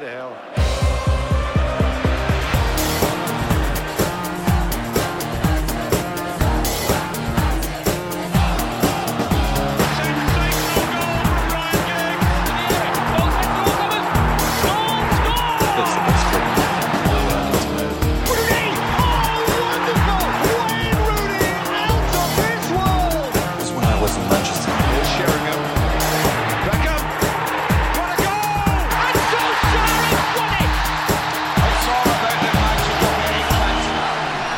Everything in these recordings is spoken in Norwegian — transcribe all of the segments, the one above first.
to hell.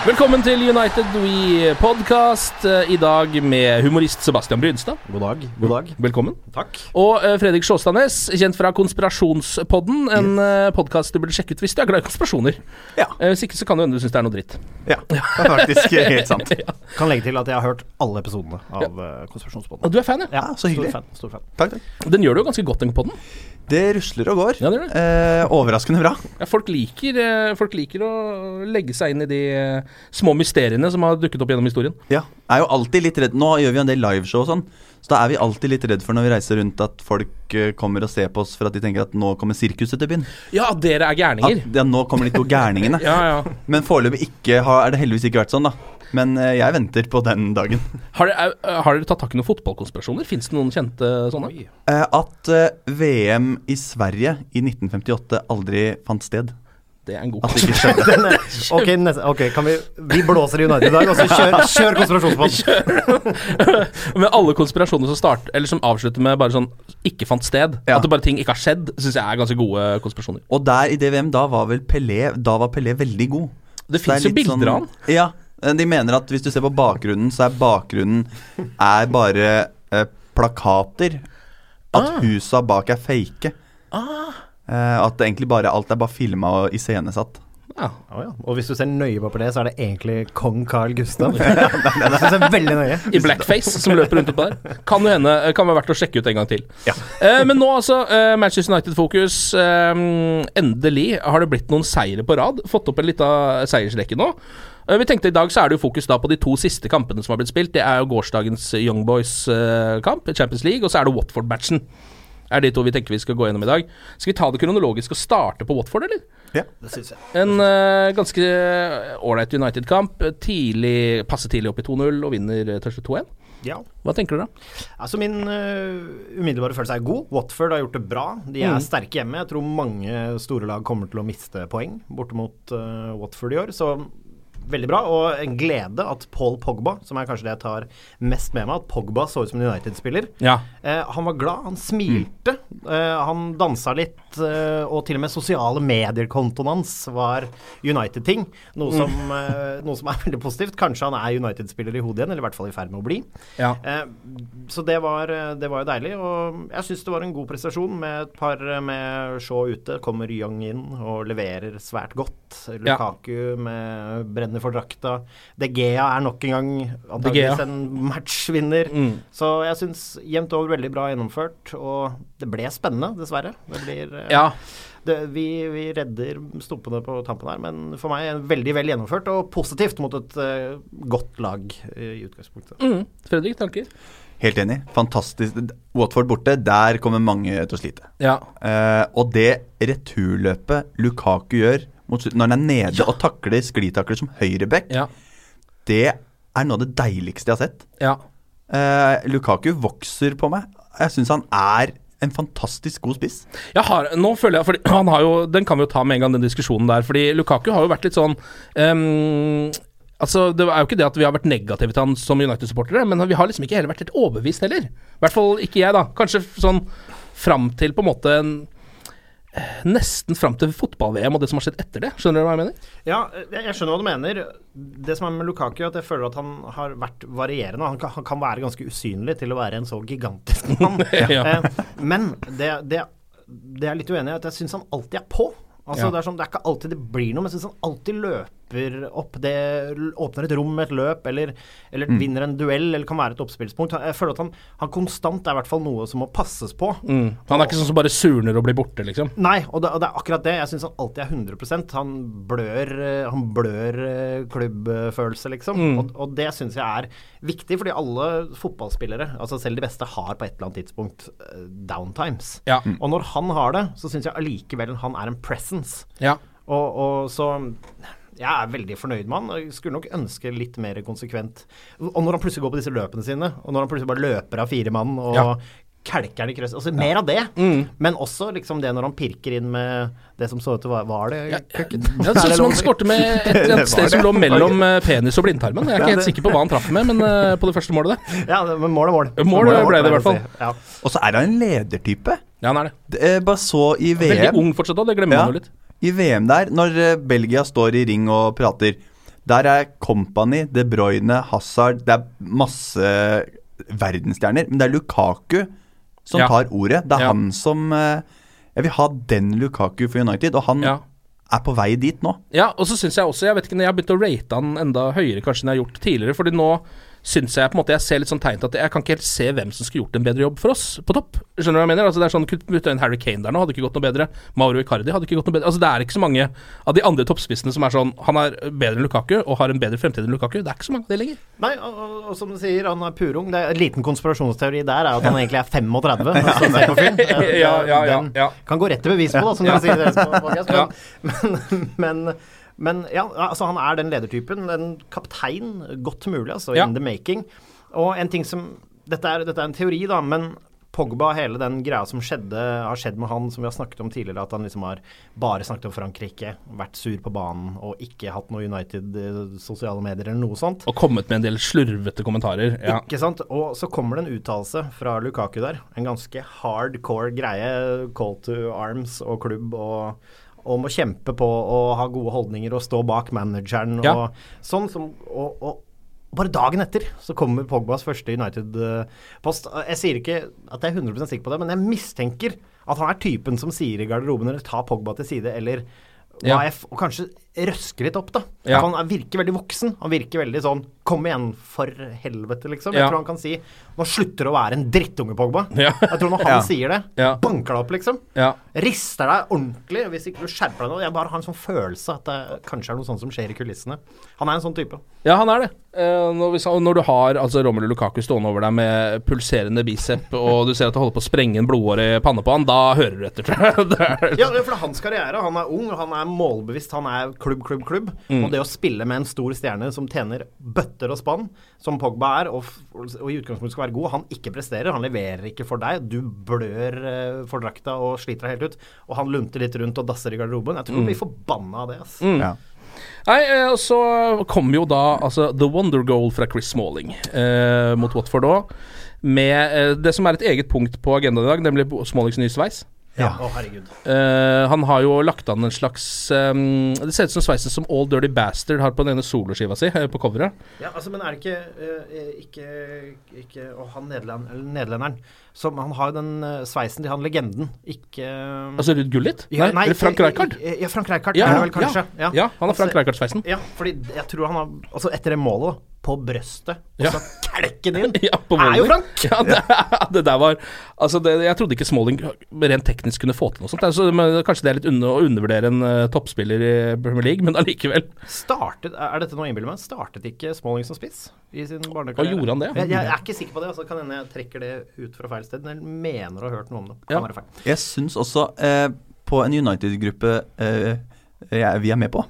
Velkommen til United We podcast. eh, I dag med humorist Sebastian Brynstad. God dag. God dag. Velkommen. Takk. Og eh, Fredrik Sjåstadnes, kjent fra Konspirasjonspodden. En yes. podkast du burde sjekke ut hvis du er glad i konspirasjoner. Ja. Eh, Hvis ikke så kan det hende du syns det er noe dritt. ja. Det er faktisk helt sant. Ja. Kan legge til at jeg har hørt alle episodene av ja. Konspirasjonspodden. Og du er fan, ja? Ja, så hyggelig. Stor fan. Stor fan. Takk, takk. Den gjør det jo ganske godt, den podden. Det rusler og går. Ja, det det. Eh, overraskende bra. Ja, folk, liker, eh, folk liker å legge seg inn i de eh, små mysteriene som har dukket opp gjennom historien. Ja. Er jo alltid litt redd Nå gjør vi en del liveshow og sånn, så da er vi alltid litt redd for når vi reiser rundt at folk eh, kommer og ser på oss for at de tenker at nå kommer sirkuset til byen. Ja, dere er gærninger. At ja, nå kommer de to gærningene. Ja, ja. Men foreløpig har, er det heldigvis ikke vært sånn, da. Men eh, jeg venter på den dagen. Har, dere, har dere tatt tak i noen fotballkonspirasjoner? Fins det noen kjente sånne? Eh, at eh, VM i Sverige i 1958 aldri fant sted. Det er en god er- ok, neste, okay kan vi Vi blåser i United i dag, og så kjør, kjør konspirasjonspodden. Med alle konspirasjoner som start, Eller som avslutter med bare sånn ikke fant sted. Ja. At det bare ting ikke har skjedd, syns jeg er ganske gode konspirasjoner. Og der i det VM, da var vel Pelé Da var Pelé veldig god. Det fins jo bilder sånn- av han. Ja. Eh, De mener at hvis du ser på bakgrunnen, så er bakgrunnen Er bare eh, plakater. At Ah. husa bak er fake. Eh, at egentlig bare alt er bare filma og iscenesatt. Ja. Oh, ja. Og hvis du ser nøye på det, så er det egentlig kong Carl Gustav. hvis du jeg er veldig nøye. I blackface, som løper rundt oppå der. Kan jo hende Kan være verdt å sjekke ut en gang til. Ja. Eh, men nå, altså. Eh, Manchester United-fokus. Eh, endelig har det blitt noen seire på rad. Fått opp en lita seiersrekke nå. Eh, vi tenkte I dag så er det jo fokus da på de to siste kampene som har blitt spilt. Det er jo gårsdagens Young Boys-kamp, Champions League, og så er det Watford-matchen. Er de to vi tenker vi skal gå gjennom i dag. Skal vi ta det kronologisk og starte på Watford, eller? Ja. Det synes jeg. En uh, ganske ålreit United-kamp. Tidlig, Passe tidlig opp i 2-0 og vinner eh, til slutt 2-1. Ja. Hva tenker du da? Altså Min uh, umiddelbare følelse er god. Watford har gjort det bra. De er Mm. sterke hjemme. Jeg tror mange store lag kommer til å miste poeng borte mot øh, Watford i år. Så veldig bra. Og en glede at Paul Pogba, som er kanskje det jeg tar mest med meg, at Pogba så ut som en United-spiller. Ja. Uh, han var glad, han smilte. Eh, han dansa litt, eh, og til og med sosiale medier-kontoen hans var United-ting. Noe, som, eh, noe som er veldig positivt. Kanskje han er United-spiller i hodet igjen, eller i hvert fall i ferd med å bli. Ja. Eh, så det var, det var jo deilig. Og jeg syns det var en god prestasjon med et par med Shaw ute. Kommer Young inn og leverer svært godt. Lukaku med brenner for drakta. De Gea er nok en gang antakeligvis en matchvinner. Mm. Så jeg syns jevnt over veldig bra gjennomført. Og det ble spennende, dessverre. Det blir ja. det, vi, vi redder stumpene på tampen her, men for meg er det veldig vel gjennomført og positivt mot et uh, godt lag eh, i utgangspunktet. Mm. Fredrik, tanker? Helt enig. Fantastisk. Watford borte, der kommer mange til å slite. Ja. Uh, og det returløpet Lukaku gjør mot når han er nede og takler sklitakler som høyreback, Ja. det er noe av det deiligste jeg har sett. Ja. Eh, Lukaku vokser på meg. Jeg syns han er en fantastisk god spiss. Jeg har, nå føler jeg fordi han har jo, Den kan vi jo ta med en gang, den diskusjonen der. Fordi Lukaku har jo vært litt sånn um, Altså, Det er jo ikke det at vi har vært negative til han som United-supportere, men vi har liksom ikke heller vært helt overbevist heller. I hvert fall ikke jeg, da. Kanskje sånn fram til på en måte en, Nesten fram til fotball-VM og det som har skjedd etter det. Skjønner du hva jeg mener? Ja, jeg, skjønner hva du mener. Det som er med Lukaku, at jeg føler at han har vært varierende. Han kan, han kan være ganske usynlig til å være en så gigantisk mann. Ja. eh, men det, det, det er litt uenig i at jeg syns han alltid er på. Altså, Ja. det, er sånn, det er ikke alltid det blir noe, men jeg syns han alltid løper opp. Det åpner et rom med et løp, eller, eller Mm. vinner en duell, eller kan være et oppspillspunkt. Jeg føler at han, han konstant er i hvert fall noe som må passes på. Mm. Han er ikke sånn som bare surner og blir borte, liksom. Nei, og det, og det er akkurat det. Jeg syns han alltid er 100% Han blør, han blør eh, klubbfølelse, liksom. Mm. Og, og det syns jeg er viktig, fordi alle fotballspillere, altså selv de beste, har på et eller annet tidspunkt eh, downtimes. Ja. Og når han har det, så syns jeg allikevel han er en presence. Ja. Og, og så jeg er veldig fornøyd med han. Jeg skulle nok ønske litt mer konsekvent. Og når han plutselig går på disse løpene sine, og når han plutselig bare løper av fire mann og Ja. kelker den i krøss Altså mer av det. Men også liksom det når han pirker inn med det som så ut til å være det Ja? Ja, det så ut som han skorter med et eller annet sted som lå mellom eh, penis og blindtarmen. Jeg er ikke helt sikker på hva han traff med, men uh, på det første målet det. Ja, men mål er mål. Mål ble det i hvert fall. Ja. Og så er han en ledertype. Ja, han er det. Det, er bare så i Veldig ung fortsatt òg, det glemmer Ja. man jo litt. I VM der, når eh, Belgia står i ring og prater Der er Company, De Bruyne, Hazard Det er masse verdensstjerner. Men det er Lukaku som Ja. tar ordet. Det er Ja. han som eh, Jeg vil ha den Lukaku for United, og han Ja. er på vei dit nå. Ja, og så syns jeg også Jeg vet ikke jeg har begynt å rate han enda høyere kanskje enn jeg har gjort tidligere. Fordi nå syns jeg på en måte Jeg ser litt sånn tegn til at jeg kan ikke helt se hvem som skulle gjort en bedre jobb for oss på topp. Skjønner du hva jeg mener? Altså Det er sånn bytte inn Harry Kane der nå, hadde ikke gått noe bedre. Mauro Icardi hadde ikke gått noe bedre. Altså Det er ikke så mange av de andre toppspissene som er sånn Han er bedre enn Lukaku og har en bedre fremtid enn Lukaku. Det er ikke så mange av de lenger. Nei, og, og, og som du sier, han er purung. Det er En liten konspirasjonsteori der er at han egentlig er 35. altså, se på film. Eh, Ja, ja, ja, Den ja. kan gå rett til bevis på, da, som dere sier. det som har podcast, Ja. Men, men, men ja, altså han er den ledertypen. En kaptein, godt mulig, altså, Ja. in the making. Og en ting som Dette er, dette er en teori, da, men Pogba, hele den greia som skjedde, har skjedd med han, som vi har snakket om tidligere, at han liksom har bare snakket om Frankrike, vært sur på banen og ikke hatt noe United eh, sosiale medier eller noe sånt. Og kommet med en del slurvete kommentarer. Ja. Ikke sant? Og så kommer det en uttalelse fra Lukaku der. En ganske hardcore greie. Call to arms og klubb og om å kjempe på og ha gode holdninger og stå bak manageren og Ja. sånn. Som, og, og bare dagen etter så kommer Pogbas første United-post. Jeg sier ikke at jeg er 100% sikker på det, men jeg mistenker at han er typen som sier i garderoben eller tar Pogba til side, eller Ja. AF, og kanskje røsker litt opp, da. Ja. Han er- virker veldig voksen. Han virker veldig sånn Kom igjen, for helvete, liksom. Jeg Ja. tror han kan si Nå slutter du å være en drittunge, Pogba. Ja. Jeg tror når han Ja. sier det, Ja. banker deg opp, liksom. Ja. Rister deg ordentlig hvis ikke du skjerper deg nå. Jeg bare har en sånn følelse at det kanskje er noe sånt som skjer i kulissene. Han er en sånn type. Ja, han er det. Eh, når, hvis, når du har altså, Romelu Lukaku stående over deg med pulserende bicep, og du ser at det holder på å sprenge en blodåre i panne på han, da hører du etter, tror jeg. Ja, for det er hans karriere. Han er ung, han er målbevisst, han er klubb, klubb, klubb. Mm. Og det å spille med en stor stjerne som tjener bøtter og spann, som Pogba er, og, og i utgangspunktet skal være god, han ikke presterer, han leverer ikke for deg, du blør eh, for drakta og sliter deg helt ut, og han lunter litt rundt og dasser i garderoben. Jeg tror han blir forbanna av det, ass. Ja. Nei, eh, og så kom jo da altså The Wonder Goal fra Chris Smalling eh, mot Watford òg. Med eh, det som er et eget punkt på agendaen i dag, nemlig Smallings nye sveis. Ja. Å, herregud. Eh, han har jo lagt an en slags eh, Det ser ut som sveisen som All Dirty Bastard har på den ene soloskiva si, eh, på coveret. Ja, altså, men er det ikke, eh, ikke, ikke Å, han nederlend, nederlenderen som, Han har jo den eh, sveisen til han legenden, ikke Altså Ruud Gullit? Ja, nei, eller Frank ikke- Rijkaard? Ja, Frank Rijkaard Ja, er det vel kanskje. ja, ja, han har Frank Altså, Rijkaard-sveisen. Ja, fordi jeg tror han har Altså, etter det målet, da, på brøstet, og så klekken inn, Ja, på er jo Frank! Ja, det, det der var Altså, det, jeg trodde ikke Smalling rent teknisk kunne få til noe sånt. Altså, men kanskje det er litt under, å undervurdere en uh, toppspiller i Premier League, men allikevel. Startet, Er dette noe jeg innbiller meg? Startet ikke Smalling som spiss i sin barnekarriere? Gjorde han det? Jeg, jeg er ikke sikker på det. altså Kan hende jeg trekker det ut fra feil sted. Men jeg mener å ha hørt noe om det. Kan Ja. være feil. Jeg syns også eh, på en United-gruppe eh, vi er med på,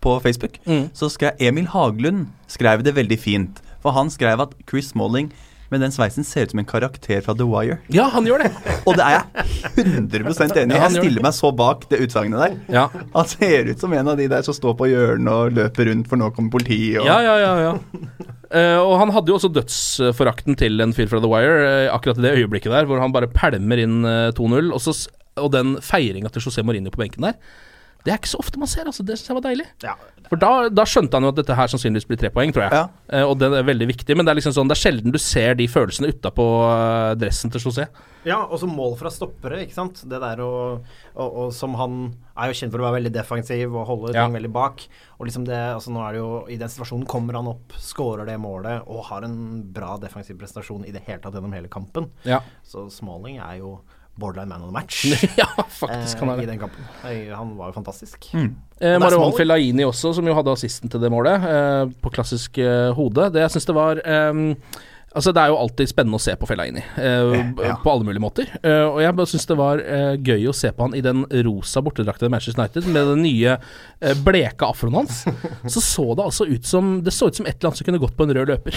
på Facebook, Mm. så skrev Emil Haglund skrev det veldig fint. For han skrev at Chris Smalling Men den sveisen ser ut som en karakter fra The Wire. Ja, han gjør det. Og det er jeg 100% enig i. Jeg stiller meg så bak det utsagnet der. Ja. Han ser ut som en av de der som står på hjørnet og løper rundt, for nå kommer politiet. Og... Ja, ja, ja, ja. Uh, og han hadde jo også dødsforakten til en fyr fra The Wire, uh, akkurat i det øyeblikket der, hvor han bare pælmer inn uh, 2-0. Og, og den feiringa til José Mourinho på benken der, det er ikke så ofte man ser, altså. Det syns jeg var deilig. Ja. For da, da skjønte han jo at dette her sannsynligvis blir tre poeng, tror jeg. Ja. Eh, og det er veldig viktig, men det er liksom sånn Det er sjelden du ser de følelsene utapå uh, dressen til José. Ja, og så mål fra stoppere, ikke sant. Det der å og, og som han er jo kjent for å være veldig defensiv og holde Ja. ting veldig bak. Og liksom det, altså nå er det jo I den situasjonen kommer han opp, skårer det målet og har en bra defensiv prestasjon i det hele tatt gjennom hele kampen. Ja. Så Smalling er jo borderline man of the match ja, faktisk. Han eh, i den kampen. Eh, Han var jo fantastisk. Eh, Det er Marwan. Fellaini også, som jo hadde assisten til det målet, eh, på klassisk eh, hode. Det jeg syns det var eh, Altså Det er jo alltid spennende å se på Fellaini, eh, ja. på alle mulige måter. Eh, og jeg bare syns det var eh, gøy å se på han i den rosa bortedrakta Manchester United, med den nye eh, bleke afroen hans. Så så det altså ut som Det så ut som et eller annet som kunne gått på en rød løper.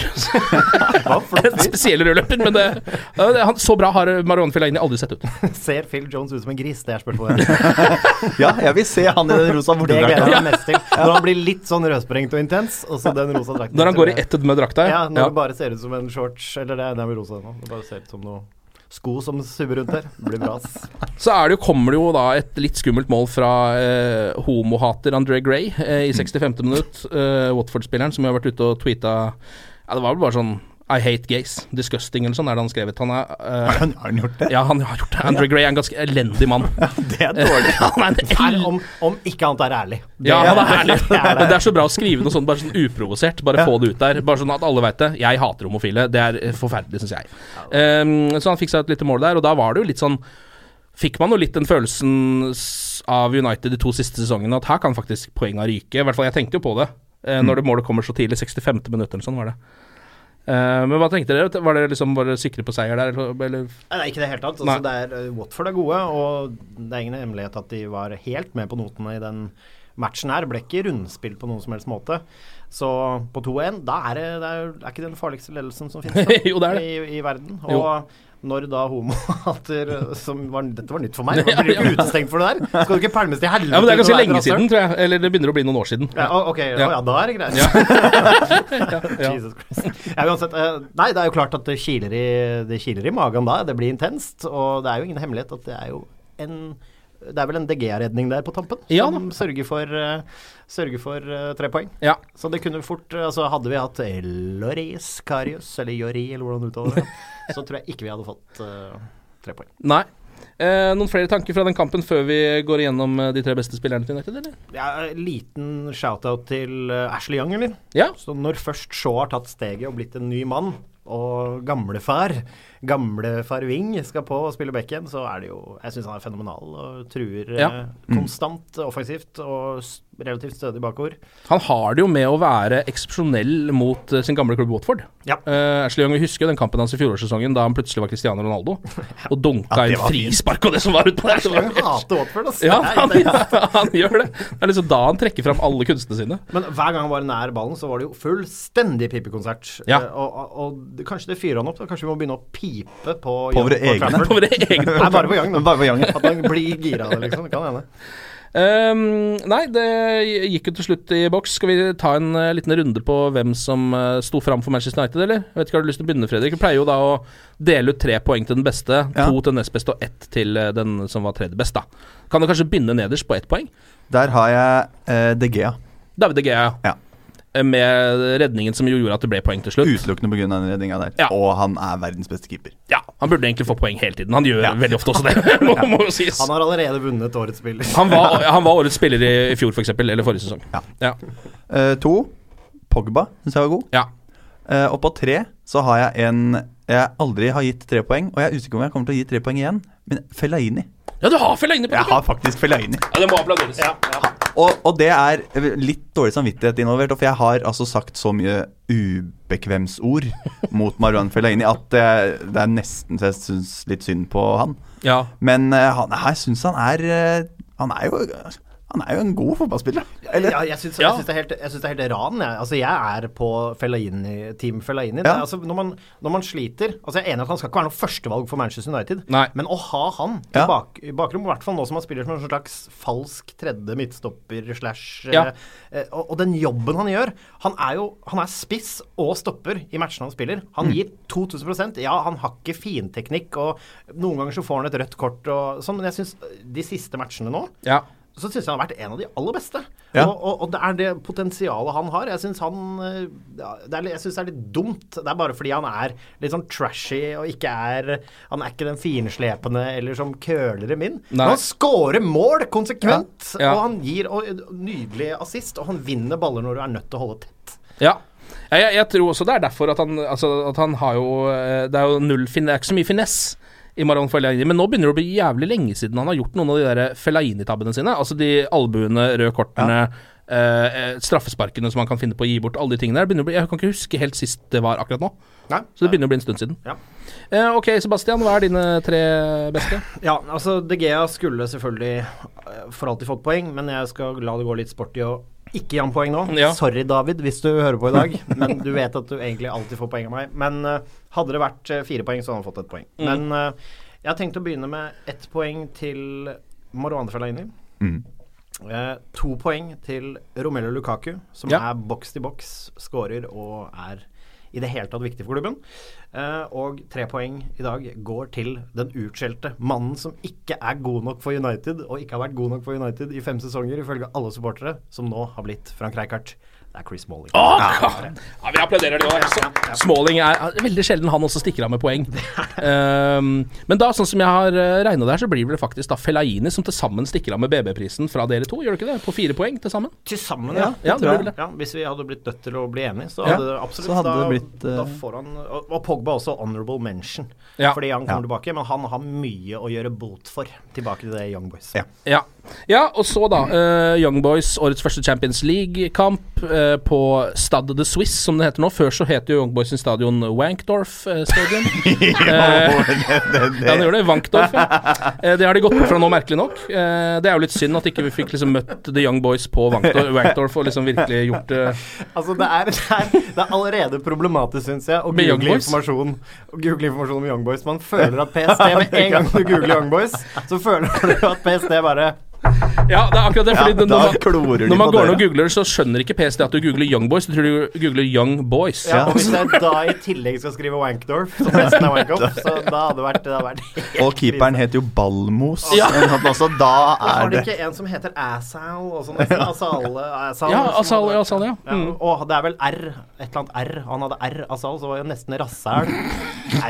en spesiell rød løper, men det, ja, det han, Så bra har Marone Fellaini aldri sett ut. Ser Phil Jones ut som en gris? Det er spørsmålet. Ja, jeg vil se han i den rosa Det gleder jeg meg mest til. Når han blir litt sånn rødsprengt og intens, og så den rosa drakta. Når han går i ett med drakta. Ja, når det bare ser ut som en shorts Eller det, det er vel rosa nå. Det bare ser ut som noe sko som subber rundt her. Det blir bra, ass. Så er det jo, kommer det jo da et litt skummelt mål fra eh, homohater André Gray eh, i 65. minutt. Eh, Watford-spilleren som jo har vært ute og tweeta Ja, det var vel bare sånn I hate gays. Disgusting eller sånn er det han skrevet. Han er uh, Har han- har han gjort det? Ja, han har gjort det. André Gray er en ganske elendig mann. Det er dårlig. han er en Er, om, om ikke annet er ærlig. Ja, han er ærlig. Det. Men det er så bra å skrive noe sånt bare sånn uprovosert. Bare få det ut der. Bare sånn at alle veit det. Jeg hater homofile. Det er eh, forferdelig, syns jeg. Um, så han fikk seg et lite mål der, og da var det jo litt sånn Fikk man jo litt den følelsen av United de to siste sesongene at her kan faktisk poenga ryke. I hvert fall jeg tenkte jo på det Uh, når det målet kommer så tidlig. 65. minutt eller sånn var det. Eh, men hva tenkte dere? Var dere liksom bare sikre på seier der, eller? Nei, ikke i det hele tatt. Altså, det er, eh, Watford er gode, og det er ingen hemmelighet at de var helt med på notene i den matchen her. Ble ikke rundspill på noen som helst måte. Så på 2-1, da er det, det er, er ikke den farligste ledelsen som finnes da, Jo, det er det. I, i verden. Jo. Når da homohater som var, Dette var nytt for meg. Man blir ikke utestengt for det der. Skal du ikke pælmes til helvete? Ja, men det er ganske lenge siden, tror jeg. Eller det begynner å bli noen år siden. Ja, ok, ja. Ja. da er det greit. Ja. Jesus Christ. Ja, uansett, eh, nei, det er jo klart at det kiler, i, det kiler i magen da. Det blir intenst. Og det er jo ingen hemmelighet at det er jo en Det er vel en DG-redning der på tampen Ja som sørger for, uh, sørger for uh, tre poeng. Ja. Så det kunne fort eh, Altså hadde vi hatt Loris Karius, eller Jori, eller hvordan du uttaler det, så tror jeg ikke vi hadde fått uh, tre poeng. Nei. Eh, noen flere tanker fra den kampen før vi går igjennom eh, de tre beste spillerne til United, eller? Ja, liten shout-out til eh, Ashley Young, eller? Ja. Så når først Shaw har tatt steget og blitt en ny mann, og gamlefar, gamlefar Wing skal på og spille back igjen, så er det jo Jeg syns han er fenomenal og truer Ja. mm. konstant offensivt og relativt stødig bakover. Han har det jo med å være eksepsjonell mot eh, sin gamle klubb Watford. Ja. Uh, Ashley Young vil husker den kampen hans i fjorårssesongen da han plutselig var Cristiano Ronaldo og dunka Ja, inn frispark og det som var utpå der. Ashley Young hater Watford, altså. Ja, han, ja, han gjør det. Det er liksom da han trekker fram alle kunstene sine. Men hver gang han var nær ballen, så var det jo fullstendig pipekonsert. Ja. Uh, og, og, og kanskje det fyrer han opp. Da. Kanskje vi må begynne å pipe på På våre egne. På våre egne Nei, bare på Young. Bare på Young. At han blir gira av det, liksom. Det kan hende. Um, nei, det gikk jo til slutt i boks. Skal vi ta en uh, liten runde på hvem som uh, sto fram for Manchester United, eller? Jeg vet ikke, Har du lyst til å begynne, Fredrik? Vi pleier jo da å dele ut tre poeng til den beste, Ja. to til den nest beste og ett til uh, den som var tredje best, da. Kan du kanskje begynne nederst på ett poeng? Der har jeg uh, De Gea. David De Gea. Ja. Eh, Med redningen som gjorde at det ble poeng til slutt. Utelukkende pga. den redninga der. Ja. Og han er verdens beste keeper. Ja, Han burde egentlig få poeng hele tiden. Han gjør Ja. veldig ofte også det, må, må jo sies. Han har allerede vunnet årets spiller. Han var, han var årets spiller i, i fjor, f.eks., eller forrige sesong. Ja. Ja. Eh, to, Pogba syns jeg var god. ja. Uh, og på tre så har jeg en jeg aldri har gitt tre poeng, og jeg er usikker om jeg kommer til å gi tre poeng igjen. Men Fellaini. Ja, du har Fellaini på Jeg har faktisk Fellaini. Ja, det må applauderes. Og, og det er litt dårlig samvittighet involvert, for jeg har altså sagt så mye ubekvemsord mot Marwan Fellaini at det, det er nesten så jeg syns litt synd på han. Ja. Men uh, han, jeg syns han er uh, Han er jo Han er jo en god fotballspiller. Eller? Ja, jeg syns, ja. det, er helt, synes det er helt ran. Jeg. Altså, jeg er på Fellaini, Team Fellaini. Ja. Altså, når, man, når, man, sliter altså, Jeg er enig at han skal ikke være noe førstevalg for Manchester United, Nei. men å ha han i, bak, i bakrom, i hvert fall nå som han spiller som en slags falsk tredje midtstopper slash ja. eh, og, og, den jobben han gjør Han er jo han er spiss og stopper i matchene han spiller. Han mm. gir 2000% Ja, han har ikke finteknikk, og noen ganger så får han et rødt kort og sånn, men jeg syns de siste matchene nå ja så syns jeg han har vært en av de aller beste. Ja. Og, og, og, det er det potensialet han har. Jeg syns han eh, ja, det er, Jeg synes det er litt dumt. Det er bare fordi han er litt sånn trashy og ikke er Han er ikke den finslepende eller som kølere min. Nei. Men han scorer mål konsekvent! Ja. Og han gir og, nydelig assist, og han vinner baller når du er nødt til å holde tett. Ja. Jeg, jeg, tror også det er derfor at han, altså, at han har jo eh, Det er jo null Det er ikke så mye finesse i Fellaini. Men nå begynner det å bli jævlig lenge siden han har gjort noen av de der Fellaini-tabbene sine. Altså de albuene, røde kortene, ja. eh, straffesparkene som han kan finne på å gi bort. Alle de tingene der. Bli, jeg kan ikke huske helt sist det var akkurat nå. Nei. Så det begynner å bli en stund siden. Ja. Eh, ok, Sebastian, hva er dine tre beste? Ja, altså De Gea skulle selvfølgelig for alltid fått poeng, men jeg skal la det gå litt sport i å ikke Jan poeng nå. Ja. Sorry, David, hvis du hører på i dag. Men du vet at du egentlig alltid får poeng av meg. Men uh, hadde det vært uh, fire poeng, så hadde han fått et poeng. Mm. Men uh, jeg har tenkt å begynne med ett poeng til Marwan Fellaini. Mm. to poeng til Romello Lukaku, som ja. er boks til boks, skårer og er i det hele tatt viktig for klubben. Uh, og tre poeng i dag går til den utskjelte mannen som ikke er god nok for United, og ikke har vært god nok for United i fem sesonger, ifølge alle supportere, som nå har blitt Frank Rijkaard. Det er Chris Smalling. Oh, ja, ja, vi applauderer det òg. Smalling er, veldig sjelden han også stikker av med poeng. um, men da, sånn som jeg har eh, regna der, så blir det faktisk da Fellaini som til sammen stikker av med BB-prisen fra dere to, gjør det ikke det? På fire poeng til sammen? Til sammen, ja. ja, det det. ja hvis vi hadde blitt nødt til å bli enige, så hadde det absolutt hadde da, blitt, uh... da får han Og Pogba også honorable mention, fordi han kommer tilbake. Men han har mye å gjøre bot for tilbake til det Young Boys. Ja. Ja, og så da uh, Young Boys, årets første Champions League-kamp uh, på Stade de Swiss, som det heter nå. Før så het jo Young Boys sin stadion Wankdorf uh, Stadion. ja, den gjør det. Wankdorf, ja. det har de gått bort fra nå, merkelig nok. det er jo litt synd at ikke vi fikk liksom møtt The Young Boys på Wankdorf, Wankdorf og liksom virkelig gjort det Altså, det er, det er, det er allerede problematisk, syns jeg, å google informasjon, google informasjon om Young Boys. Man føler at PST Med en gang du googler Young Boys, så føler du at PST bare ja, det er akkurat det. Fordi ja, når, man, når man går ned og googler, så skjønner ikke PST at du googler Young Boys. Du tror du googler Young Boys. Ja, og Hvis jeg da i tillegg skal skrive Wankdorf, så resten er Wankoff, så da hadde det vært, det hadde vært Og keeperen heter jo Ballmos. Ja. Altså, da er Har det ikke en som heter Assal og sånn? Asal, Asal, ja, Asal, ja, Asal, ja. Mm. Og det er vel R, et eller annet R. Han hadde R, Asal, så var jo nesten rasshæl.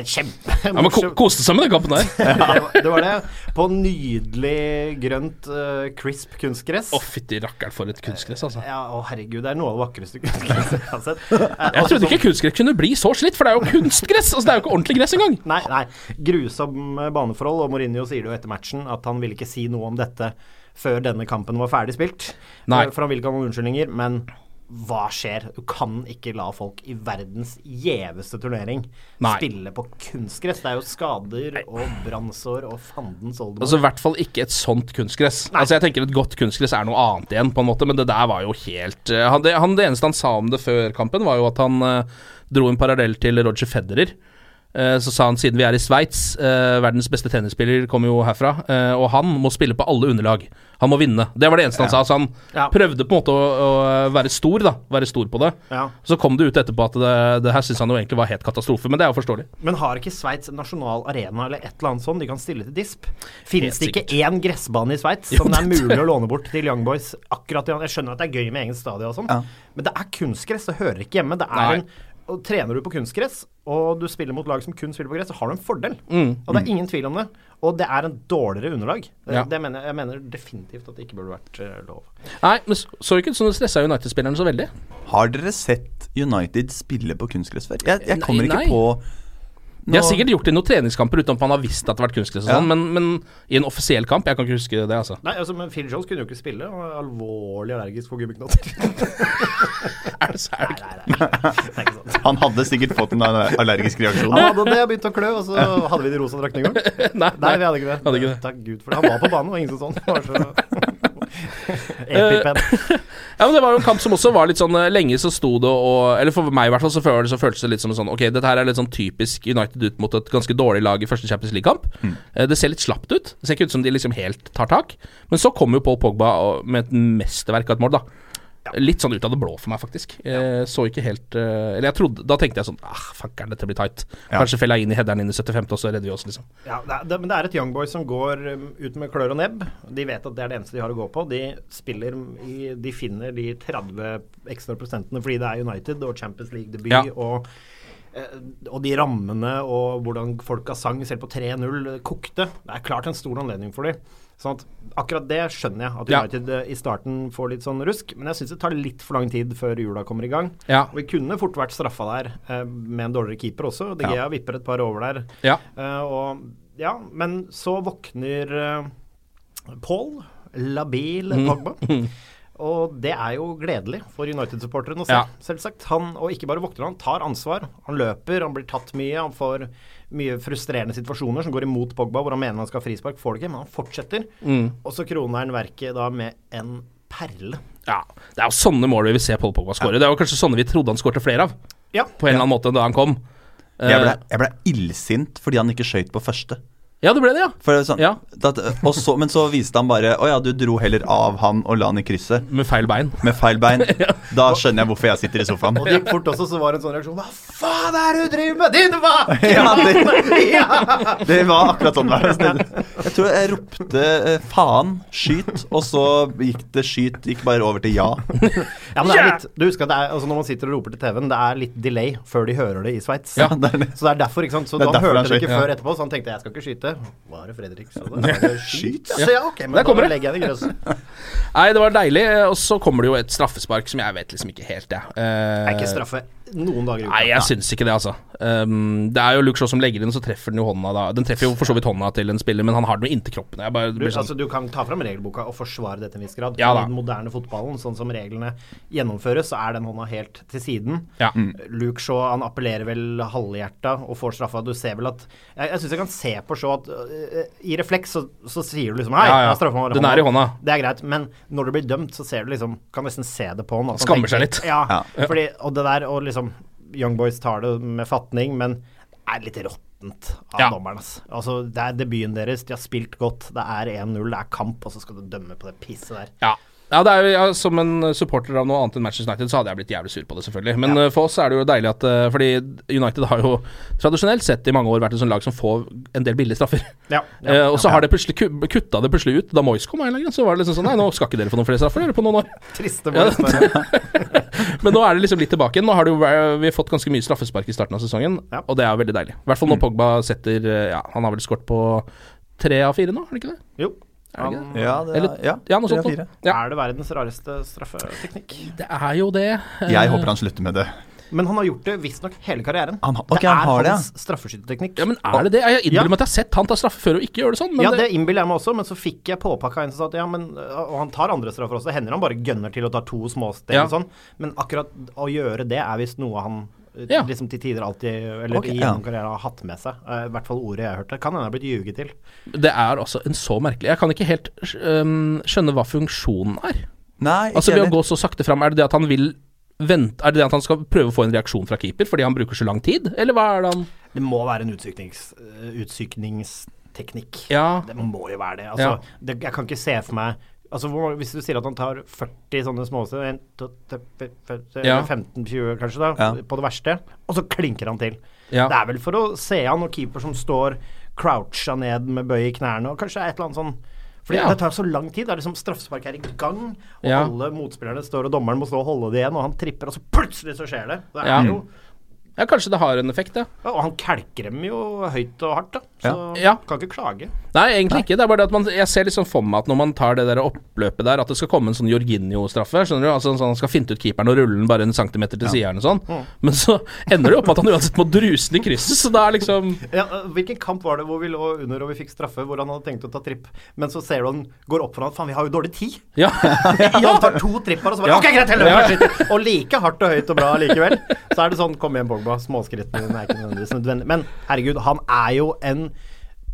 Kjempe Ja, men ko koste seg med den kampen der. det, var, det var det. På nydelig grønt uh, crisp kunstgress. Å, oh, fytti rakkeren for et kunstgress, altså. Ja, å herregud, det er noe av det vakreste kunstgresset jeg har sett. jeg trodde altså, ikke kunstgress kunne bli så slitt, for det er jo kunstgress! Altså, det er jo ikke ordentlig gress engang. Nei, nei. Grusom baneforhold, og Mourinho sier det jo etter matchen at han ville ikke si noe om dette før denne kampen var ferdig spilt. Nei. For han vil ikke ha noen unnskyldninger, men hva skjer? Du kan ikke la folk i verdens gjeveste turnering Nei. spille på kunstgress. Det er jo skader og brannsår og fandens oldemor. Altså I hvert fall ikke et sånt kunstgress. Nei. Altså Jeg tenker Et godt kunstgress er noe annet igjen, på en måte, men det der var jo helt uh, han, det, han, det, eneste han sa om det før kampen, var jo at han uh, dro en parallell til Roger Federer. Eh, så sa han siden vi er i Sveits, eh, verdens beste tennisspiller kommer jo herfra, eh, og han må spille på alle underlag. Han må vinne. Det var det eneste han sa. Så han ja. prøvde på en måte å, å, være stor, da. Være stor på det. Ja. Så kom det ut etterpå at det, det her syns han jo egentlig var helt katastrofe, men det er jo forståelig. Men har ikke Sveits nasjonal arena eller et eller annet sånt de kan stille til disp? Finnes det ikke én gressbane i Sveits som det er mulig å låne bort til Young Boys? Akkurat Jeg skjønner at det er gøy med egen stadion og sånn, ja. men det er kunstgress. Det hører ikke hjemme. Det er Nei. en og trener du på kunstgress, og du spiller mot lag som kun spiller på gress, så har du en fordel. Mm. Og det er ingen tvil om det. Og det er en dårligere underlag. Ja. Det mener, jeg mener definitivt at det ikke burde vært uh, lov. Nei, men så ikke ut som det stressa United-spillerne så veldig. Har dere sett United spille på kunstgress før? Jeg, jeg kommer nei, ikke nei. På de har sikkert gjort det i noen treningskamper uten at man har visst at det har vært kunstgress og sånn, men, men, i en offisiell kamp Jeg kan ikke huske det, altså. Nei, altså, men Phil Jones kunne jo ikke spille. Han var alvorlig allergisk for gummiknotter. er det sært? Nei, nei, nei, det er. Han hadde sikkert fått en allergisk reaksjon. Han hadde det og begynt å klø, og så hadde vi de rosa draktene i gang. Nei, nei, vi hadde ikke det. Hadde ikke det. Takk Gud for det. Han var på banen, og ingen som sånn. Så Epipen. Ja, men Det var jo en kamp som også var litt sånn eh, Lenge så sto det og Eller for meg i hvert fall så føltes det litt som en sånn Ok, dette her er litt sånn typisk United ut mot et ganske dårlig lag i første Champions League-kamp. Mm. Det ser litt slapt ut. Det ser ikke ut som de liksom helt tar tak. Men så kommer jo Paul Pogba og- med et mesterverk av et mål, da. Litt sånn ut av det blå for meg, faktisk. Jeg så ikke helt eh, Eller jeg trodde Da tenkte jeg sånn Ah, fuckeren, dette blir tight. Ja. Kanskje feller jeg inn i headeren inn i 75., og så redder vi oss, liksom. Ja, det er, det, men det er et Young boy som går um, ut med klør og nebb. De vet at det er det eneste de har å gå på. De spiller i De finner de 30 ekstra prosentene fordi det er United og Champions League-debut Ja. og eh, og de rammene og hvordan folka sang selv på 3-0 kokte. Det er klart en stor anledning for dem. Sånn at akkurat det skjønner jeg, at United ja. i starten får litt sånn rusk. Men jeg syns det tar litt for lang tid før jula kommer i gang. Ja. Og vi kunne fort vært straffa der eh, med en dårligere keeper også. De Gea vipper et par over der. Ja. Eh, og, ja, men så våkner eh, Paul, labil Mm. Pogba. Og det er jo gledelig for United-supporteren å se, Ja. selvsagt. Han, og ikke bare våkner han, tar ansvar. Han løper, han blir tatt mye. Han får mye frustrerende situasjoner som går imot Pogba, hvor han mener han skal ha frispark. Får det ikke, men han fortsetter. Mm. Og så kroner han verket da med en perle. Ja, Det er jo sånne mål vi vil se Paul Pogba skåre. Det er jo kanskje sånne vi trodde han skårte flere av, Ja. på en eller annen måte, da han kom. Jeg ble, Eh, jeg ble illsint fordi han ikke skøyt på første. Ja, det ble det, ja. For det sånn, Ja. at, og så, men så viste han bare Å ja, du dro heller av han og la han i krysset Med feil bein. med feil bein. Da skjønner jeg hvorfor jeg sitter i sofaen. Og det gikk fort også, så var det en sånn reaksjon Hva faen er det du driver med, din vake Ja, det. Ja! det var akkurat sånn det var. Jeg tror jeg ropte eh, faen, skyt, og så gikk det skyt, gikk bare over til ja. Ja, men det er litt, du husker at det er, altså Når man sitter og roper til TV-en, det er litt delay før de hører det i Sveits. Ja. Så det er derfor, ikke sant. Så derfor hørte de ikke før ja. etterpå, så han tenkte jeg skal ikke skyte. Hva er det Fredrik sa? det Skyt? Ja. Så ja, ok, men Der kommer da legger jeg det grøsset. Nei, det var deilig. eh, Og så kommer det jo et straffespark som jeg vet liksom ikke helt, jeg. Det er ikke straffe noen dager i uka. Nei, jeg syns ikke det, altså. Um, det er jo Luke Shaw som legger inn, så treffer den jo hånda da. Den treffer jo for så vidt hånda til en spiller, men han har den jo inntil kroppen. Jeg bare Du, blir sånn altså, du kan ta fram regelboka og forsvare det til en viss grad. Ja da. I den moderne fotballen, sånn som reglene gjennomføres, så er den hånda helt til siden. Ja. Luke Shaw han appellerer vel halvhjerta og får straffa. Du ser vel at Jeg, jeg syns jeg kan se på Shaw at uh, i refleks så, så sier du liksom Hei, Ja, ja. straffa meg straffa Den er i hånda. Det er greit, men når du blir dømt, så ser du liksom Kan nesten se det på han. Skammer tenker- seg litt. Ja, Ja. Fordi, og det der og liksom Young Boys tar det med fatning, men er litt råttent av Ja. dommeren. ass. Altså, det er debuten deres, de har spilt godt, det er 1-0, det er kamp, og så skal du dømme på det pisset der. Ja. Ja, det er jo, ja, Som en supporter av noe annet enn Manchester United, så hadde jeg blitt jævlig sur på det, selvfølgelig. Men ja. for oss er det jo deilig at eh, Fordi United har jo tradisjonelt sett i mange år vært et sånt lag som får en del billige straffer. Ja, Eh, og så har det plutselig ku- kutta det plutselig ut da Moyes kom. en annen Så var det liksom sånn Nei, nå skal ikke dere få noen flere straffer dere, på noen år. Triste Ja, men nå er det liksom litt tilbake igjen. Nå har jo, vi har fått ganske mye straffespark i starten av sesongen, Ja. og det er veldig deilig. I hvert fall når Pogba setter eh, Ja, han har vel skåret på tre av fire nå, har han ikke det? jo. Er det ikke Han, det? Ja, det Eller- ja, Ja, noe sånt. Ja. Er det verdens rareste straffeteknikk? Det er jo det. Eh, Jeg håper han slutter med det. Men han har gjort det visstnok hele karrieren. Han- okay, det er han har hans straffeskytterteknikk. Ja, men er det det? Jeg Ja. innbiller meg at jeg har sett han ta straffe før og ikke gjøre det sånn. Men ja, det, det innbiller jeg meg også, men så fikk jeg påpakka en som sa at ja, men Og han tar andre straffer også. Det hender han bare gønner til å ta to småsteg Ja. og sånn, men akkurat å gjøre det er visst noe han eh, Ja. liksom til tider alltid Eller okay, i ja. karriere karrieren har hatt med seg. Eh, I hvert fall ordet jeg hørte. Kan hende det er blitt ljuget til. det er altså en så merkelig Jeg kan ikke helt øhm, skjønne hva funksjonen er. Nei, ikke Altså Ved å heller. gå så sakte fram, er det det at han vil vente Er det det at han skal prøve å få en reaksjon fra keeper fordi han bruker så lang tid, eller hva er det han Det må være en utsyknings, eh, utsykningsteknikk. Ja. Det må jo være det. Altså, Ja. det. Jeg kan ikke se for meg Altså, Hvis du sier at han tar 40 sånne småsteder, en, to, te- fe- fe- Ja. 15-20 kanskje, da, Ja. på det verste, og så klinker han til. Ja. Det er vel for å se han og keeper som står croucha ned med bøy i knærne, og kanskje et eller annet sånn fordi Ja. Det tar så lang tid. Det er liksom Straffespark er i gang, og alle motspillerne står, og dommeren må stå og holde det igjen, og han tripper, og så plutselig så skjer det. Det er jo Ja, kanskje det har en effekt, ja. ja, Og han kelker dem jo høyt og hardt, da. Så Ja. kan ikke klage. Nei, egentlig ikke. Det er bare det at man, jeg ser liksom for meg at når man tar det der oppløpet der, at det skal komme en sånn Jorginho-straffe. Skjønner du? Altså sånn Han skal finte ut keeperen og rulle den bare en centimeter til siden og sånn. Men så ender det opp med at han uansett må druse den i krysset, så da er liksom Ja, øh, hvilken kamp var det hvor vi lå under og vi fikk straffe, hvor han hadde tenkt å ta tripp, men så ser du han går opp for han, faen, vi har jo dårlig tid. Ja. Han tar to tripper, og så bare Ja. Ok, greit, heller Ja. Og like hardt og høyt og bra likevel. Så er det sånn, kom igjen, Pogba. Småskrittene er ikke nødvendigvis nødvendig. Men herregud, han er jo en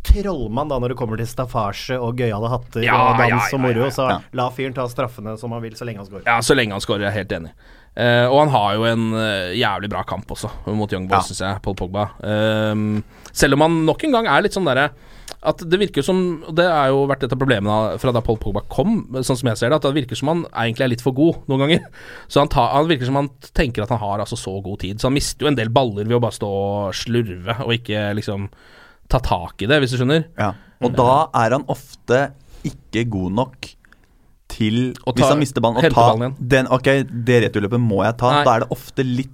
trollmann da når det kommer til staffasje og gøyale hatter Ja, og dans ja, og ja, moro. ja, Så ja. la fyren ta straffene som han vil, så lenge han scorer. Ja, så lenge han scorer, jeg er helt enig. Uh, og han har jo en uh, jævlig bra kamp også, mot Young Boys, Ja. synes jeg, Paul Pogba. Uh, selv om han nok en gang er litt sånn derre at det virker som og Det har jo vært et av problemene fra da Paul Pogba kom, sånn som jeg ser det. At det virker som han egentlig er litt for god noen ganger. Så han, tar, han virker som han tenker at han har altså så god tid. Så han mister jo en del baller ved å bare stå og slurve, og ikke liksom ta tak i det, hvis du skjønner. Ja. Og da er han ofte ikke god nok til ta- Hvis han mister ballen, hente ta ballen den Ok, det returløpet må jeg ta. Nei. Da er det ofte litt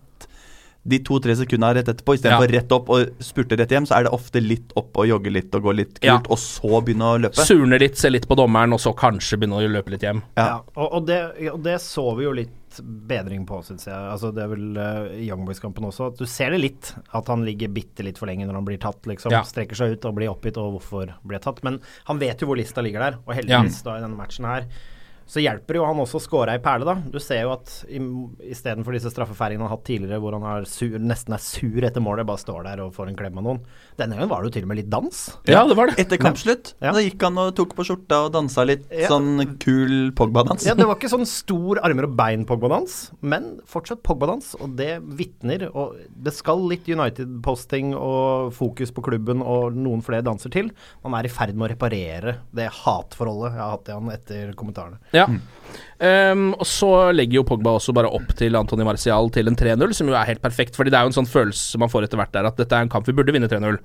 de to-tre sekundene rett etterpå, istedenfor Ja. rett opp og spurte rett hjem, så er det ofte litt opp og jogge litt og gå litt kult, Ja. og så begynne å løpe. Surne litt, ser litt på dommeren, og så kanskje begynner å løpe litt hjem. Ja. Ja, og, og, det, og det så vi jo litt bedring på, syns jeg. Altså, det er vel uh, Young Boys-kampen også. At du ser det litt, at han ligger bitte litt for lenge når han blir tatt, liksom. Ja. Strekker seg ut og blir oppgitt og hvorfor ble tatt. Men han vet jo hvor lista ligger der, og heldigvis da i denne matchen her. Så hjelper jo han også å skåre ei perle, da. Du ser jo at istedenfor disse straffefeiringene han har hatt tidligere, hvor han er sur, nesten er sur etter målet, bare står der og får en klem av noen. Denne gangen var det jo til og med litt dans. Ja, det var det. Etter kampslutt, Ja. da gikk han og tok på skjorta og dansa litt Ja. sånn kul Pogba-dans. Ja, det var ikke sånn stor armer og bein Pogba-dans, men fortsatt Pogba-dans, og det vitner Og det skal litt United-posting og fokus på klubben og noen flere danser til. Man er i ferd med å reparere det hatforholdet jeg har hatt til han etter kommentarene. Ja. Ehm, og så legger jo Pogba også bare opp til Antony Marcial til en 3-0, som jo er helt perfekt. Fordi det er jo en sånn følelse man får etter hvert der, at dette er en kamp vi burde vinne 3-0.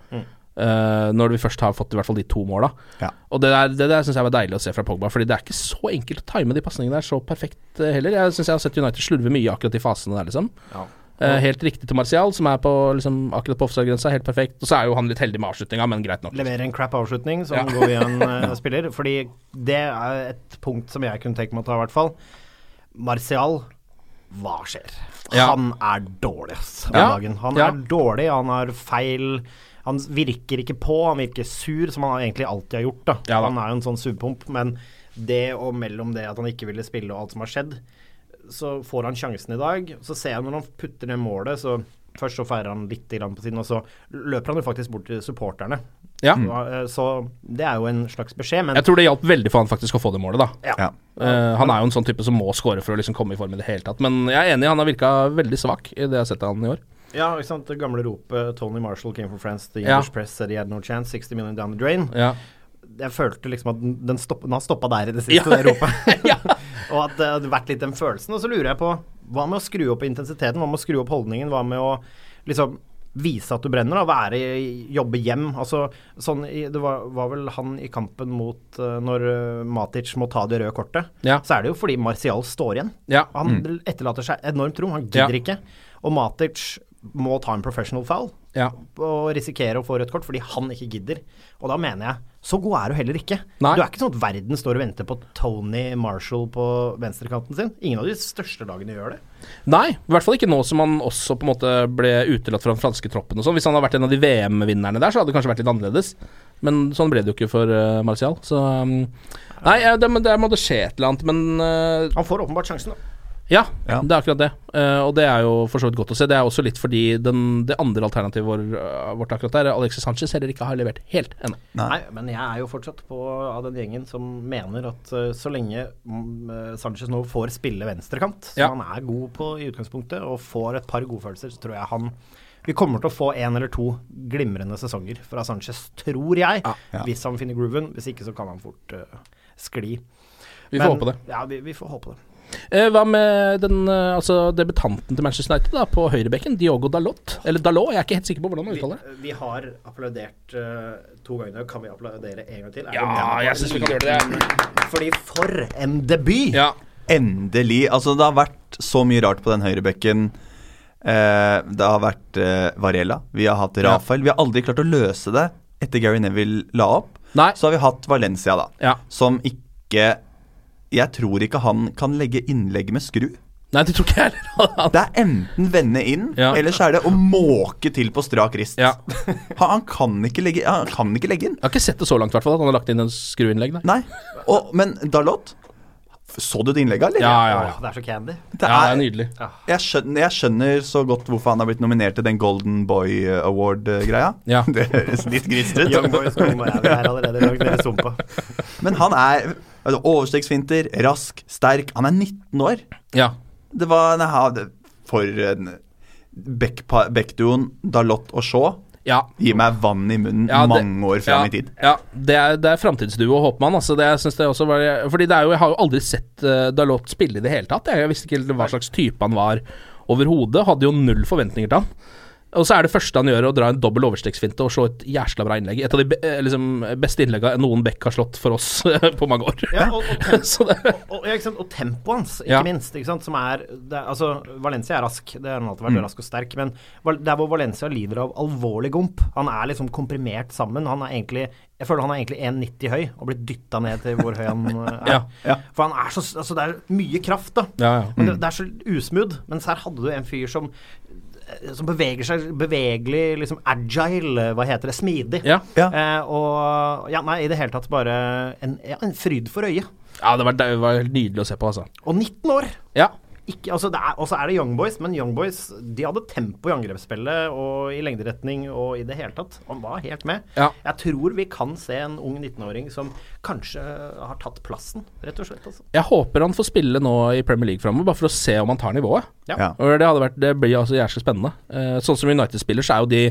Eh, når vi først har fått i hvert fall de to måla. Ja. Og det der, det der syns jeg var deilig å se fra Pogba, Fordi det er ikke så enkelt å time de pasningene der så perfekt eh, heller. Jeg syns jeg har sett United slurve mye akkurat i fasene der, liksom. Ja. Eh, helt riktig til Martial, som er på liksom, akkurat på offside-grensa. Helt perfekt. Og så er jo han litt heldig med avslutninga, men greit nok. Leverer en crap avslutning som Ja. går igjen uh, spiller. Fordi det er et punkt som jeg kunne tenke meg å ta, i hvert fall. Martial, hva skjer? Ja. Han er dårlig, ass, Ja. dagen. Han Ja. er dårlig, han har feil Han virker ikke på, han virker sur, som han egentlig alltid har gjort. da. Han er jo en sånn surpomp, men det og mellom det at han ikke ville spille og alt som har skjedd, så får han sjansen i dag. Så ser jeg når han putter ned målet, så først så feirer han litt på siden, og så løper han jo faktisk bort til supporterne. Ja. Så, eh, Så det er jo en slags beskjed, men Jeg tror det hjalp veldig for han faktisk å få det målet, da. Ja. Uh, han er jo en sånn type som må score for å liksom komme i form i det hele tatt. Men jeg er enig, han har virka veldig svak i det jeg har sett av han i år. ja, ikke sant, det gamle ropet Tony Marshall came from France, the Ja. English press said he had no chance, 60 million down the drain. Ja. Jeg følte liksom at den- den, stopp, den har stoppa der i det siste, Ja. det ropet. Ja. Og at det hadde vært litt den følelsen. Og så lurer jeg på, hva med å skru opp intensiteten? Hva med å skru opp holdningen? Hva med å liksom vise at du brenner, da? Være, jobbe hjem. Altså, sånn, det var, var vel han i kampen mot uh, Når uh, Matic må ta det røde kortet. Ja. Så er det jo fordi Martial står igjen. Ja. Han etterlater seg enormt rom. Han gidder Ja. ikke. Og Matic må ta en professional foul ja. og risikere å få rødt kort fordi han ikke gidder. Og da mener jeg, så god er du heller ikke. Nei. Du er ikke sånn at verden står og venter på Tony Marshall på venstrekanten sin. Ingen av de største lagene gjør det. Nei, i hvert fall ikke nå som han også på en måte ble utelatt fra den franske troppen og sånn. Hvis han hadde vært en av de VM-vinnerne der, så hadde det kanskje vært litt annerledes. Men sånn ble det jo ikke for uh, Martial. Så um, Nei, eh, det, der må det skje et eller annet, men uh, Han får åpenbart sjansen, da. Ja, Ja. det er akkurat det. Uh, og det er jo for så vidt godt å se. Det er også litt fordi den, det andre alternativet vår, uh, vårt akkurat der, Alexis Sanchez, heller ikke har levert helt ennå. Nei. Nei, men jeg er jo fortsatt på av den gjengen som mener at uh, så lenge mm, Sanchez nå får spille venstrekant, som Ja. han er god på i utgangspunktet, og får et par godfølelser, så tror jeg han vi kommer til å få én eller to glimrende sesonger fra Sanchez, tror jeg. Ja. Hvis han finner grooven. Hvis ikke så kan han fort skli. Vi får Men- håpe det. Ja, vi, vi får håpe det. Eh, hva med den eh, altså debutanten til Manchester United da, på høyrebekken, Diogo Dalot? Eller Dalot, jeg er ikke helt sikker på hvordan man uttaler det. vi har applaudert uh, to ganger. Kan vi applaudere en gang til? Er Ja, jeg syns vi kan gjøre det. Fordi for en debut! Ja. Endelig. Altså, det har vært så mye rart på den høyrebekken. Eh, det har vært eh, Varela, vi har hatt Rafael. Vi har aldri klart å løse det etter Gary Neville la opp. Nei. Så har vi hatt Valencia, da, Ja. som ikke Jeg tror ikke han kan legge innlegg med skru. Nei, det tror ikke jeg heller. Det er enten vende inn, Ja. eller så er det å måke til på strak rist. Ja. Han, han, kan ikke legge, han kan ikke legge inn. Jeg har ikke sett det så langt, i hvert fall, at han har lagt inn en skruinnlegg Nei. Nei. Og, men Dalot Så du det innlegget, eller? Ja, ja, ja. det er så candy. Det ja, det er er, nydelig. jeg, skjønner, jeg skjønner så godt hvorfor han har blitt nominert til den Golden Boy Award-greia. Ja. Det høres litt grisete Young boys kommer her, er allerede i sumpa. Men han er altså, overstegsfinter, rask, sterk. Han er 19 år. Ja. Det var nei, For en Beck- Beck-duoen Dalot og Shaw ja. Gi meg vann i munnen Ja, det- mange år fram ja, i tid. Ja, det er, det er framtidsduo, håper man. Altså, det, jeg synes det også var, fordi det er jo, jeg har jo aldri sett uh, Dalot spille i det hele tatt. Jeg, jeg visste ikke hva slags type han var overhodet. Hadde jo null forventninger til han. Og så er det første han gjør, å dra en dobbel overstegsfinte og slå et jæsla bra innlegg. Et av de eh, liksom, beste innleggene noen Beck har slått for oss på mange år. Ja, og, og, tempo, og, og tempoet hans, ikke Ja. minst. Ikke? Som er, det er Altså, Valencia er rask, det har han alltid vært Mm. rask og sterk. Men det der hvor Valencia lider av alvorlig gomp Han er liksom komprimert sammen. Han er egentlig Jeg føler han er egentlig 1,90 høy og blitt dytta ned til hvor høy han eh, er. Ja, ja. For han er så Altså, det er mye kraft, da. ja, ja. Men det, det er så usmooth. Mens her hadde du en fyr som som beveger seg bevegelig, liksom agile, hva heter det, smidig. Ja. Ja. Eh, og ja, nei, i det hele tatt bare en, ja, en fryd for øyet. ja det, var, det var nydelig å se på, altså. Og 19 år! Ja. Ikke, altså det er, og så er det Young Boys, men Young Boys de hadde tempo i angrepsspillet og i lengderetning og i det hele tatt. Han var helt med. Ja. Jeg tror vi kan se en ung 19-åring som kanskje har tatt plassen, rett og slett. Altså. Jeg håper han får spille nå i Premier League framover, bare for å se om han tar nivået. Ja. Ja. Og det, hadde vært, det blir altså jævlig spennende. Eh, sånn som United spiller, så er jo de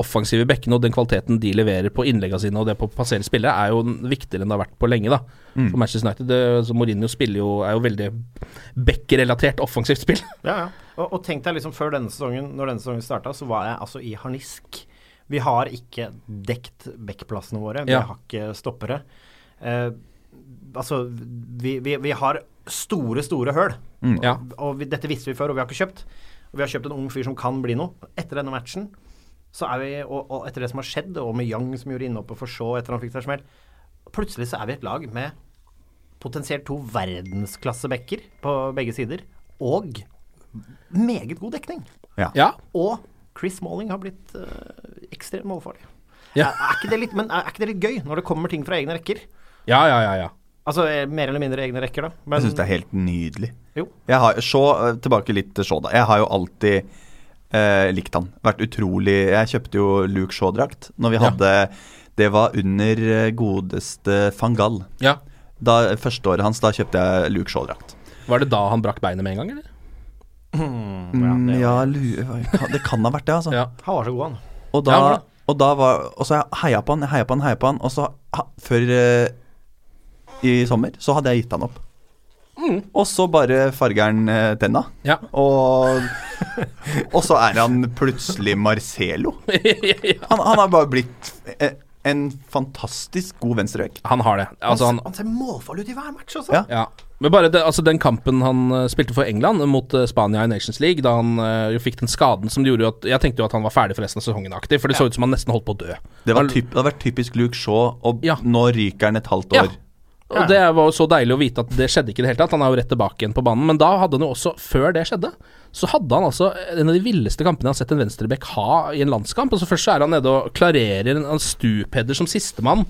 offensive bekkene og den kvaliteten de leverer på innleggene sine og det på å passere spillere, er jo viktigere enn det har vært på lenge. da For Manchester United det, så Mourinho spiller jo, er jo veldig Beck-relatert offensivt spill. Ja, ja. Og, og tenk deg liksom før denne sesongen, når denne sesongen starta, så var jeg altså i harnisk. Vi har ikke dekt backplassene våre. Vi Ja. har ikke stoppere. Eh, altså, vi, vi, vi har store, store høl. Ja. Og vi, dette visste vi før, og vi har ikke kjøpt. Og vi har kjøpt en ung fyr som kan bli noe. Etter denne matchen, så er vi, og, og etter det som har skjedd, og med Young som gjorde innhoppet for Shaw etter han fikk seg smell, plutselig så er vi et lag med potensielt to verdensklassebacker på begge sider, og meget god dekning. Ja. Og Chris Smalling har blitt øh, ekstremt målfarlig. Ja. Er, er, ikke det litt, men er, er ikke det litt gøy, når det kommer ting fra egne rekker? ja, ja, ja, ja. Altså eh, mer eller mindre egne rekker, da. Men, Jeg syns det er helt nydelig. Jo. Jeg har, Shaw, eh, tilbake litt til Shaw, da. Jeg har jo alltid eh, likt han. Vært utrolig Jeg kjøpte jo Luke Shaw-drakt når vi Ja. hadde Det var under eh, godeste Fangal. Ja. Da, første året hans, da kjøpte jeg Luke Shaw-drakt. Var det da han brakk beinet med en gang, eller? Mm, det ja, det kan ha vært det, altså. Ja. Han var så god, han. Og da, Ja, og da var Og så heia på han, heia på han, heia på han. Og så, ha, før eh, i sommer, så hadde jeg gitt han opp. Og så bare farger han eh, tenna. Ja. Og, og så er han plutselig Marcelo. Han, han har bare blitt eh, en fantastisk god venstrevekk. Han har det. Altså, han, han, ser målfarlig ut i hver match også. Ja. ja. Men bare det, altså den kampen han eh, spilte for England mot eh, Spania i Nations League, da han jo fikk den skaden som det gjorde at Jeg tenkte jo at han var ferdig for resten av sesongen aktiv, for det så ut som han nesten holdt på å dø. Det, var typ, det har vært typisk Luke Shaw, og Ja. nå ryker han et halvt Ja. år. Og det var jo så deilig å vite at det skjedde ikke i det hele tatt. Han er jo rett tilbake igjen på banen. Men da hadde han jo også, før det skjedde, så hadde han altså en av de villeste kampene jeg har sett en venstrebekk ha i en landskamp. Altså Først så er han nede og klarerer en, en stupheader som sistemann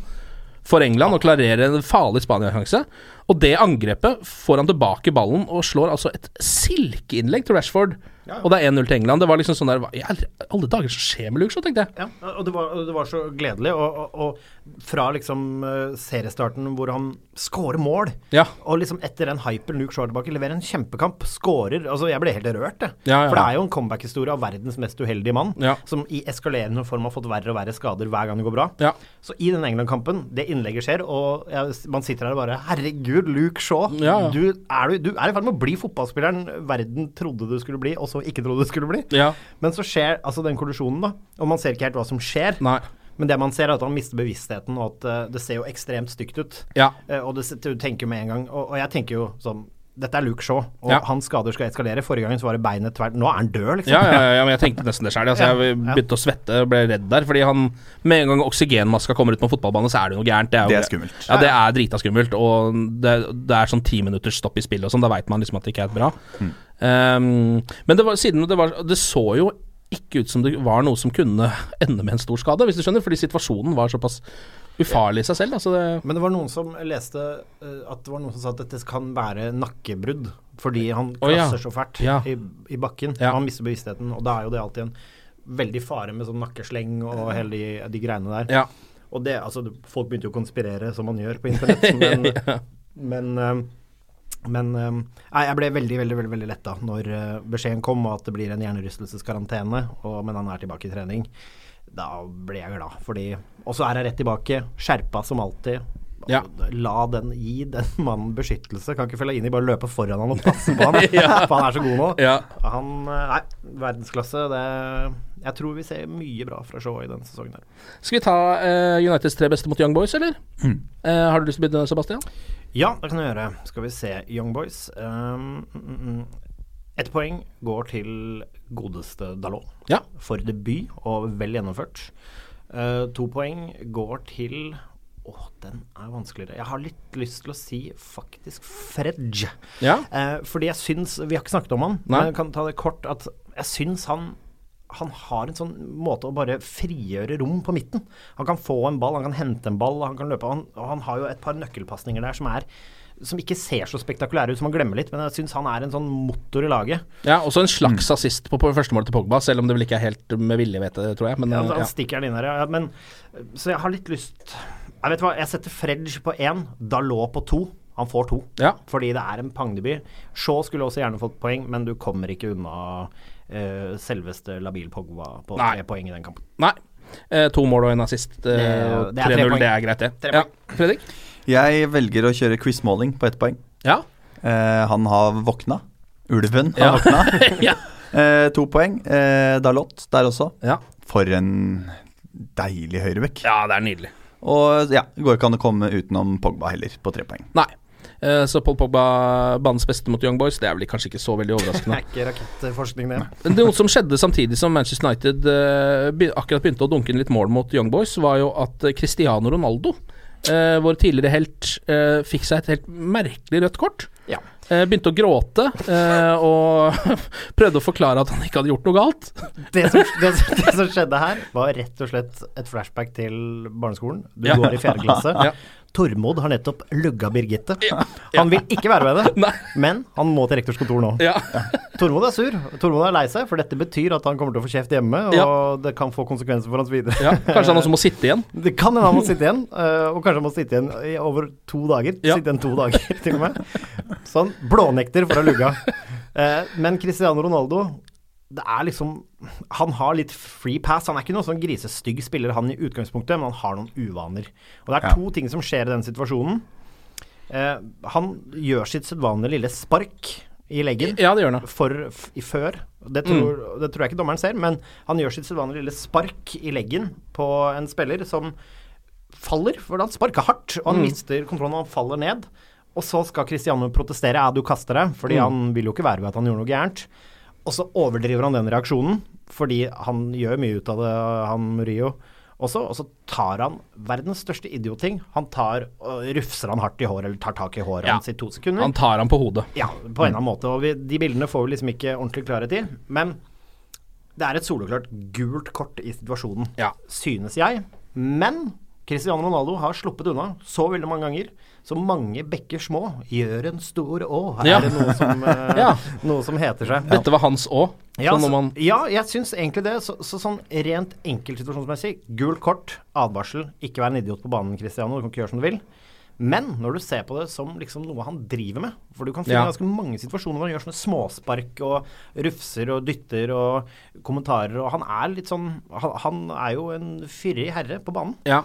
for England, og klarerer en farlig Spania-sjanse. Og det angrepet får han tilbake ballen og slår altså et silkeinnlegg til Rashford. Og det er 1-0 til England. Det var liksom sånn der i alle alle dager som skjer med Luke Shaw, tenkte jeg. Ja, og det var, det var så gledelig. Og, og, og fra liksom eh, seriestarten hvor han scorer mål, Ja. og liksom etter den hypen Luke er tilbake, leverer en kjempekamp, scorer Altså, jeg ble helt rørt, jeg. Ja, ja. For det er jo en comeback-historie av verdens mest uheldige mann, Ja. som i eskalerende form har fått verre og verre skader hver gang det går bra. Ja. Så i den England-kampen, det innlegget skjer, og man sitter her og bare Herregud, Luke Shaw. Du, er, du, du er i ferd med å bli fotballspilleren verden trodde du skulle bli, og så ikke trodde du skulle bli. Ja. Men så skjer altså den kollisjonen, da. Og man ser ikke helt hva som skjer. Nei. Men det man ser, er at han mister bevisstheten, og at eh, det ser jo ekstremt stygt ut. Ja. Eh, og det, du tenker jo med en gang Og, og jeg tenker jo sånn Dette er Luke Shaw, og Ja. hans skader skal eskalere. Forrige gang så var det beinet tvert. Nå er han død, liksom. Ja, ja, ja, men jeg tenkte nesten det sjøl. Altså, jeg begynte å svette og ble redd der. Fordi han Med en gang oksygenmaska kommer ut på en fotballbane, så er det noe gærent. jo- Det er skummelt. Ja, det er drita skummelt. Og det, det er sånn ti minutters stopp i spillet og sånn. Da veit man liksom at det ikke er bra. Mm. Um, men det var, siden det var Det så jo ikke ut som det var noe som kunne ende med en stor skade, hvis du skjønner. Fordi situasjonen var såpass ufarlig i seg selv. Altså det, Men det var noen som leste eh, at det var noen som sa at dette kan være nakkebrudd. Fordi han Å, ja. klasser så fælt Ja. i, i bakken. Ja. Han mister bevisstheten. Og da er jo det alltid en veldig fare med sånn nakkesleng og hele de, de greiene der. ja. Og det, altså, folk begynte jo å konspirere, som man gjør på internett, men, men, eh, men eh, nei, jeg ble veldig, veldig veldig, veldig letta når eh, beskjeden kom og at det blir en hjernerystelseskarantene, og, men han er tilbake i trening. Da ble jeg glad, fordi Og så er jeg rett tilbake, skjerpa som alltid. Ja. La den, gi den mannen beskyttelse. Kan ikke følge inn i, bare løpe foran han og passe på han. Ja. For han er så god nå. Ja. Han eh, Nei, verdensklasse. Det Jeg tror vi ser mye bra fra Shaw i denne sesongen her. Skal vi ta uh, Uniteds tre beste mot Young Boys, eller? Eh, har du lyst til å begynne, Sebastian? Ja, det kan jeg gjøre. Skal vi se. Young Boys. Um, mm. Ett poeng går til godeste Dalot Ja. for debut, og vel gjennomført. Uh, to poeng går til Åh, den er vanskeligere. Jeg har litt lyst til å si faktisk Fredj. Ja. Eh, fordi jeg syns Vi har ikke snakket om han, Nei. men jeg kan ta det kort. At jeg syns han han har en sånn måte å bare frigjøre rom på midten. Han kan få en ball, han kan hente en ball, han kan løpe. Han, og han har jo et par nøkkelpasninger der som er som ikke ser så spektakulære ut, som man glemmer litt. Men jeg syns han er en sånn motor i laget. Ja, Også en slags assist på, på førstemålet til Pogba, selv om det vel ikke er helt med vilje, vet jeg, tror jeg. Men, Ja, eh, han ja. stikker den inn her, ja. Men, så jeg har litt lyst Jeg vet hva, jeg setter Fredge på én, Dalot på to. Han får to, Ja. fordi det er en pangdebut. Shaw skulle også gjerne fått poeng, men du kommer ikke unna eh, selveste Labil Pogba på Nei. tre poeng i den kampen. Nei. Uh, to mål og en assist. Uh, Det- det er tre 3-0, poeng. det er greit, det. Ja. Fredrik? Jeg velger å kjøre Chris Malling på ett poeng. Ja. Eh, han har våkna. Ulven har Ja. våkna. ja. Eh, to poeng. Eh, Dalot der også. ja. For en deilig høyrebekk. Ja, det er nydelig. Og ja, går ikke an å komme utenom Pogba heller, på tre poeng. Nei. Eh, så Paul Pogba, banens beste mot Young Boys, det er vel kanskje ikke så veldig overraskende. Det er ikke rakettforskning, det. Men noe som skjedde samtidig som Manchester United eh, akkurat begynte å dunke inn litt mål mot Young Boys, var jo at Cristiano Ronaldo, eh, vår tidligere helt, fikk seg et helt merkelig rødt kort. Ja. Begynte å gråte og prøvde å forklare at han ikke hadde gjort noe galt. Det som, det, det som skjedde her, var rett og slett et flashback til barneskolen. Du Ja. går i fjerde klasse. Ja. Tormod har nettopp lugga Birgitte. Han vil ikke være med det, men han må til rektors kontor nå. Ja. Tormod er sur. Tormod er lei seg, for dette betyr at han kommer til å få kjeft hjemme, og Ja. det kan få konsekvenser for hans videre. ja. Kanskje han også må sitte igjen. Det kan hende han må sitte igjen, øh, og kanskje han må sitte igjen i over to dager. Ja. Sitte igjen to dager, til og med. Så han blånekter for å ha lugga. Eh, men Cristiano Ronaldo det er liksom Han har litt free pass. Han er ikke noen sånn grisestygg spiller, han i utgangspunktet, men han har noen uvaner. Og det er Ja. to ting som skjer i den situasjonen. Eh, han gjør sitt sedvanlige lille spark i leggen Ja, det gjør han. for i før. Det tror, det tror jeg ikke dommeren ser, men han gjør sitt sedvanlige lille spark i leggen på en spiller som faller, for han sparker hardt, og han mister kontrollen og han faller ned. Og så skal Cristiano protestere, ja, du kaster deg, fordi han vil jo ikke være ved at han gjorde noe gærent. Og så overdriver han den reaksjonen, fordi han gjør mye ut av det, han Murillo også. Og så tar han verdens største idioting. Han tar og rufser han hardt i håret, eller tar tak i håret Ja. hans i to sekunder. Han tar han på hodet. Ja, på en eller annen måte. Og vi, de bildene får vi liksom ikke ordentlig klarhet i. Men det er et soleklart gult kort i situasjonen, Ja. synes jeg. Men Cristiano Ronaldo har sluppet unna så veldig mange ganger. Så mange bekker små gjør en stor å. Her Ja. er det noe som, eh, Ja. noe som heter seg. Dette var hans å? Ja, man ja, jeg syns egentlig det. Så, så sånn rent enkeltsituasjonsmessig, gult kort, advarsel, ikke vær en idiot på banen, Cristiano, du kan ikke gjøre som du vil. Men når du ser på det som liksom noe han driver med For du kan finne Ja. ganske mange situasjoner hvor han gjør sånne småspark og rufser og dytter og kommentarer, og han er litt sånn Han, han er jo en fyrig herre på banen. Ja.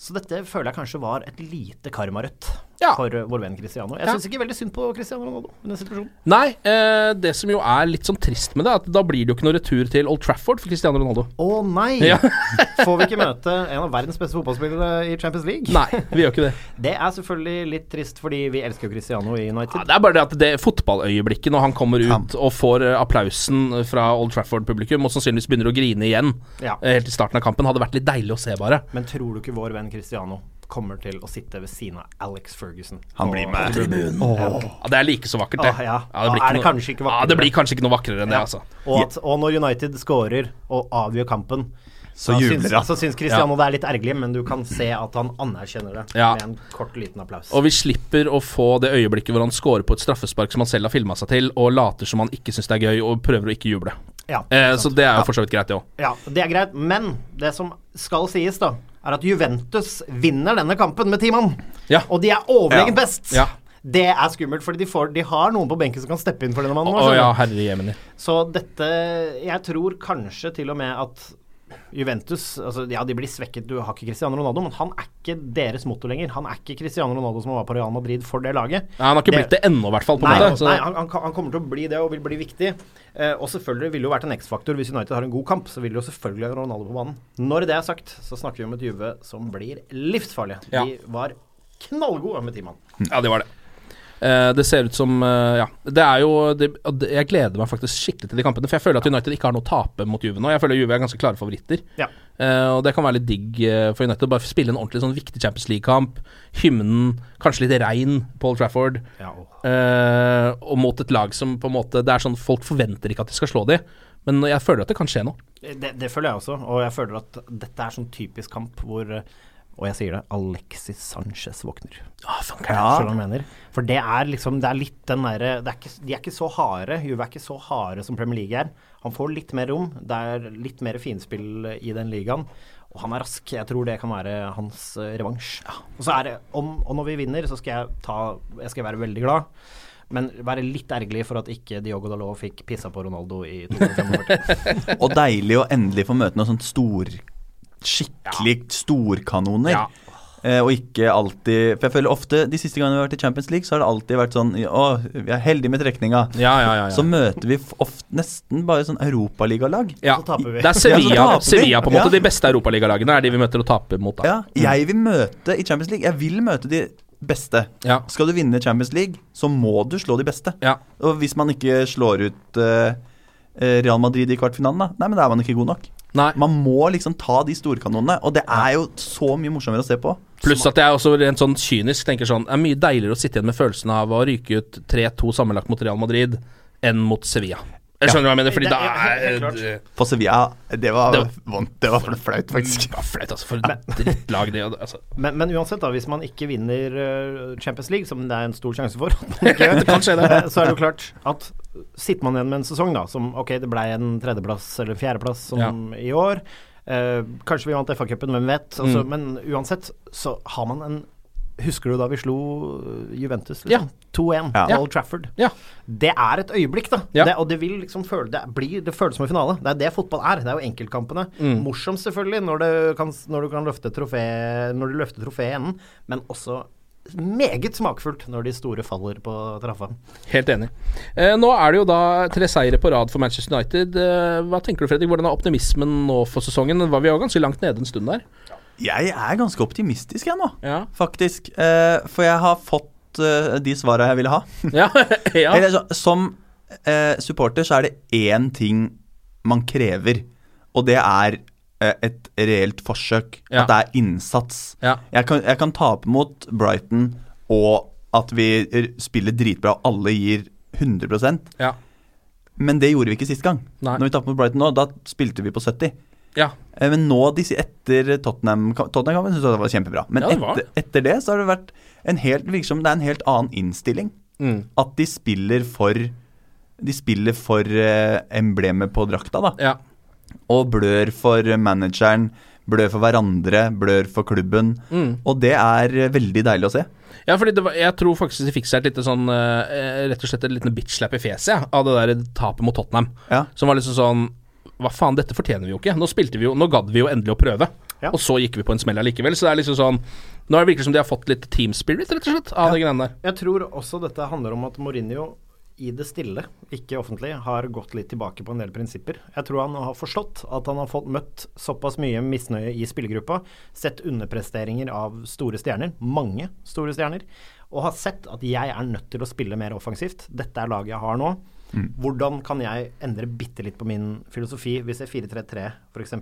Så dette føler jeg kanskje var et lite karmarødt Ja. for uh, vår venn Cristiano. Jeg Ja. syns ikke veldig synd på Cristiano Ronaldo i den situasjonen. Nei, eh, det som jo er litt sånn trist med det, er at da blir det jo ikke noe retur til Old Trafford for Cristiano Ronaldo. Å nei! Ja. Får vi ikke møte en av verdens beste fotballspillere i Champions League? Nei, vi gjør ikke det. Det er selvfølgelig litt trist, fordi vi elsker jo Cristiano i Ja, det er bare det at det fotballøyeblikket når han kommer ut og får eh, applausen fra Old Trafford-publikum, og sannsynligvis begynner å grine igjen Ja. eh, helt i starten av kampen, hadde vært litt deilig å se, bare. Men tror du ikke vår venn Cristiano kommer til å sitte ved siden av Alex Ferguson? Han blir med. tribunen? Ja, Det er like så vakkert, det. Åh, ja. det blir Er det noe- Ja, det blir kanskje ikke noe vakrere enn det, altså. Og, at, og når United scorer og avgjør kampen så Han jubler syns, han. så syns Cristiano det er litt ergerlig, men du kan se at han anerkjenner det Ja. med en kort, liten applaus. Og vi slipper å få det øyeblikket hvor han scorer på et straffespark som han selv har filma seg til, og later som han ikke syns det er gøy, og prøver å ikke juble. Ja, Eh, så det er jo for så vidt greit, det òg. Ja, det er greit, men det som skal sies, da, er at Juventus vinner denne kampen med ti mann. Ja. Og de er overlegent Ja. best. Ja. Det er skummelt, fordi de, får, de har noen på benken som kan steppe inn for denne mannen. Oh, ja, herre jemini. Så dette Jeg tror kanskje til og med at Juventus altså Ja, de blir svekket, du har ikke Cristiano Ronaldo, men han er ikke deres motor lenger. Han er ikke Cristiano Ronaldo som var på Real Madrid for det laget. Nei, han har ikke blitt det ennå, i hvert fall. på Nei, måte. Nei han, han, han kommer til å bli det og vil bli viktig. Eh, og selvfølgelig ville det jo vært en X-faktor hvis United har en god kamp. Så vil det jo selvfølgelig ha Ronaldo på banen. Når det er sagt, så snakker vi om et Juve som blir livsfarlig. Ja. De var knallgode med ti mann. ja, det var det. Eh, det ser ut som eh, Ja. Det er jo det, Jeg gleder meg faktisk skikkelig til de kampene, for jeg føler at United ikke har noe å tape mot Juve nå. Jeg føler Juve er ganske klare favoritter. Ja. Eh, og det kan være litt digg for United å bare spille en ordentlig sånn viktig Champions League-kamp. Hymnen, kanskje litt regn Paul Trafford. Ja, og- mot et lag som på en måte Det er sånn folk forventer ikke at de skal slå de men jeg føler at det kan skje nå. Det, det føler jeg også, og jeg føler at dette er sånn typisk kamp hvor Og jeg sier det, Alexis Sanchez våkner. Ah, sånn kan jeg ja. mener? For det er liksom Det er litt den derre er De er ikke så harde. Juve er ikke så harde som Premier League er. Han får litt mer rom. Det er litt mer finspill i den ligaen. Og han er rask. Jeg tror det kan være hans eh, revansj. Og så er det om, Og når vi vinner, så skal jeg ta Jeg skal være veldig glad. Men være litt ergerlig for at ikke Diogo Dalot fikk pissa på Ronaldo i 2045. Og deilig å endelig få møte noe sånt stor Skikkelig storkanoner. Ja. Eh, og ikke alltid For jeg føler ofte de siste gangene vi har vært i Champions League, så har det alltid vært sånn Å, vi er heldige med trekninga. Ja, ja, ja, ja. Så møter vi ofte nesten bare sånn europaligalag. ja. så taper vi. Det er Sevilla, Ja. Sevilla på en måte. Ja. De beste europaligalagene er de vi møter og taper mot. da Ja, jeg vil møte i Champions League. Jeg vil møte de beste. Ja. Skal du vinne Champions League, så må du slå de beste. Ja. Og hvis man ikke slår ut eh, Real Madrid i kvartfinalen, da, nei, men da er man ikke god nok. Nei. Man må liksom ta de storkanonene, og det er jo så mye morsommere å se på. Pluss at jeg også rent sånn kynisk tenker sånn Det er mye deiligere å sitte igjen med følelsen av å ryke ut 3-2 sammenlagt mot Real Madrid enn mot Sevilla. Jeg skjønner hva jeg mener, fordi Det- da ja, er For Sevilla, det var Det var- vondt. Det var flaut, faktisk. var flaut, altså. For et drittlag, det. Altså. Men, men uansett, da, hvis man ikke vinner eh, Champions League, som det er en stor sjanse for, ikke Det kan skje, det. eh, så er det jo klart at sitter man igjen med en sesong da, som ok, det ble en tredjeplass eller fjerdeplass som i år. eh, kanskje vi vant FA-cupen, hvem vet. Altså, Mm. Men uansett så har man en Husker du da vi slo Juventus? Juventus? Ja. Liksom? 2-1 Ja. Old Trafford. Ja. Det er et øyeblikk, da. Ja. Det, og det vil liksom føle Det, blir, det føles som en finale. Det er det fotball er. Det er jo enkeltkampene. Mm. Morsomt selvfølgelig når, det kan, når du kan løfte trofé Når du løfter trofé i enden, men også meget smakfullt når de store faller på traffa. Helt enig. Eh, nå er det jo da tre seire på rad for Manchester United. Eh, hva tenker du, Fredrik? Hvordan er optimismen nå for sesongen? Var vi jo ganske langt nede en stund der? Jeg er ganske optimistisk, jeg nå, Ja. faktisk. Eh, for jeg har fått eh, de svara jeg ville ha. Ja. ja. Eller, så, som eh, supporter så er det én ting man krever, og det er et reelt forsøk. Ja. At det er innsats. Ja. Jeg, kan, jeg kan tape mot Brighton, og at vi spiller dritbra, og alle gir 100 Ja. Men det gjorde vi ikke sist gang. Nei. Når vi tapte mot Brighton nå, da spilte vi på 70. ja. Eh, Men nå, etter Tottenham Tottenham syns jeg det var kjempebra. Men det var etter, etter det så har det vært en helt liksom, det er en helt annen innstilling. Mm. At de spiller for De spiller for eh, emblemet på drakta, da. ja. Og blør for manageren, blør for hverandre, blør for klubben. Mm. Og det er eh, veldig deilig å se. Ja, fordi det var, jeg tror faktisk de fikk seg et lite sånn eh, Rett og slett et liten bitch-slap i fjeset ja, av det der tapet mot Tottenham. Ja. Som var liksom sånn Hva faen, dette fortjener vi jo ikke. Nå spilte vi jo Nå gadd vi jo endelig å prøve. Ja. Og så gikk vi på en smell allikevel. Så det er liksom sånn Nå er det virkelig som de har fått litt team spirit, rett og slett, av de greiene der. Jeg tror også dette handler om at Mourinho i det stille, ikke offentlig, har gått litt tilbake på en del prinsipper. Jeg tror han har forstått at han har fått møtt såpass mye misnøye i spillergruppa, sett underpresteringer av store stjerner, mange store stjerner, og har sett at jeg er nødt til å spille mer offensivt. Dette er laget jeg har nå. Hvordan kan jeg endre bitte litt på min filosofi? Vi ser 4-3-3 f.eks.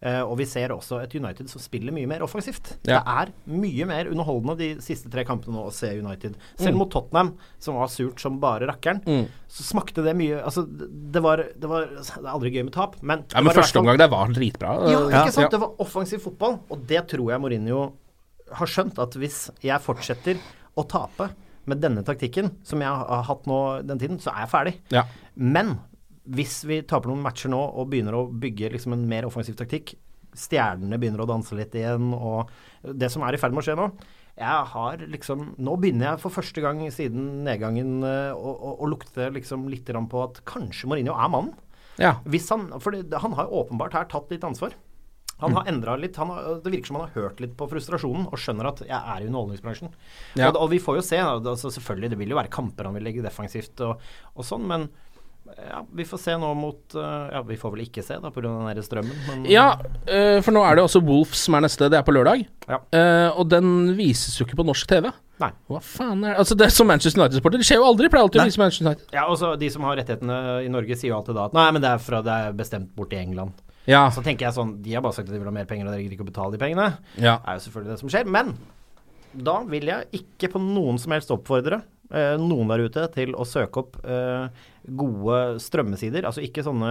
Uh, og vi ser også et United som spiller mye mer offensivt. Ja. Det er mye mer underholdende de siste tre kampene nå å se United. Selv Mm. mot Tottenham, som var surt som bare rakkeren, Mm. så smakte det mye Altså, det var, det var Det er aldri gøy med tap, men Ja, men første omgang der var dritbra. ja, ikke sant? Ja. Det var offensiv fotball, og det tror jeg Mourinho har skjønt. At hvis jeg fortsetter å tape med denne taktikken, som jeg har hatt nå den tiden, så er jeg ferdig. Ja. Men hvis vi taper noen matcher nå og begynner å bygge liksom en mer offensiv taktikk, stjernene begynner å danse litt igjen, og det som er i ferd med å skje nå jeg har liksom Nå begynner jeg for første gang siden nedgangen eh, å, å, å lukte liksom litt på at kanskje Mourinho er mannen. Ja. Hvis han, for han har åpenbart her tatt litt ansvar. Han har endra litt. Han har, det virker som han har hørt litt på frustrasjonen og skjønner at jeg er i underholdningsbransjen. Ja. Og, og vi får jo se. Altså, selvfølgelig, det vil jo være kamper han vil legge defensivt og, og sånn, men ja, vi får se nå mot eh, Ja, vi får vel ikke se, da, pga. den der strømmen. Men, Ja, eh, for nå er det også Wolves som er neste. Det er på lørdag. Ja. Eh, og den vises jo ikke på norsk TV. Nei. Hva faen er det Altså, det er som Manchester United-supporter. Det skjer jo aldri. Pleier alltid å vise Manchester United. Ja, og så De som har rettighetene i Norge, sier jo alltid da at nei, men det er, fra, det er bestemt bort i England. Ja. Så tenker jeg sånn De har bare sagt at de vil ha mer penger, og dere gidder ikke å betale de pengene. ja. Det er jo selvfølgelig det som skjer. Men da vil jeg ikke på noen som helst oppfordre noen der ute til å søke opp eh, gode strømmesider. Altså ikke sånne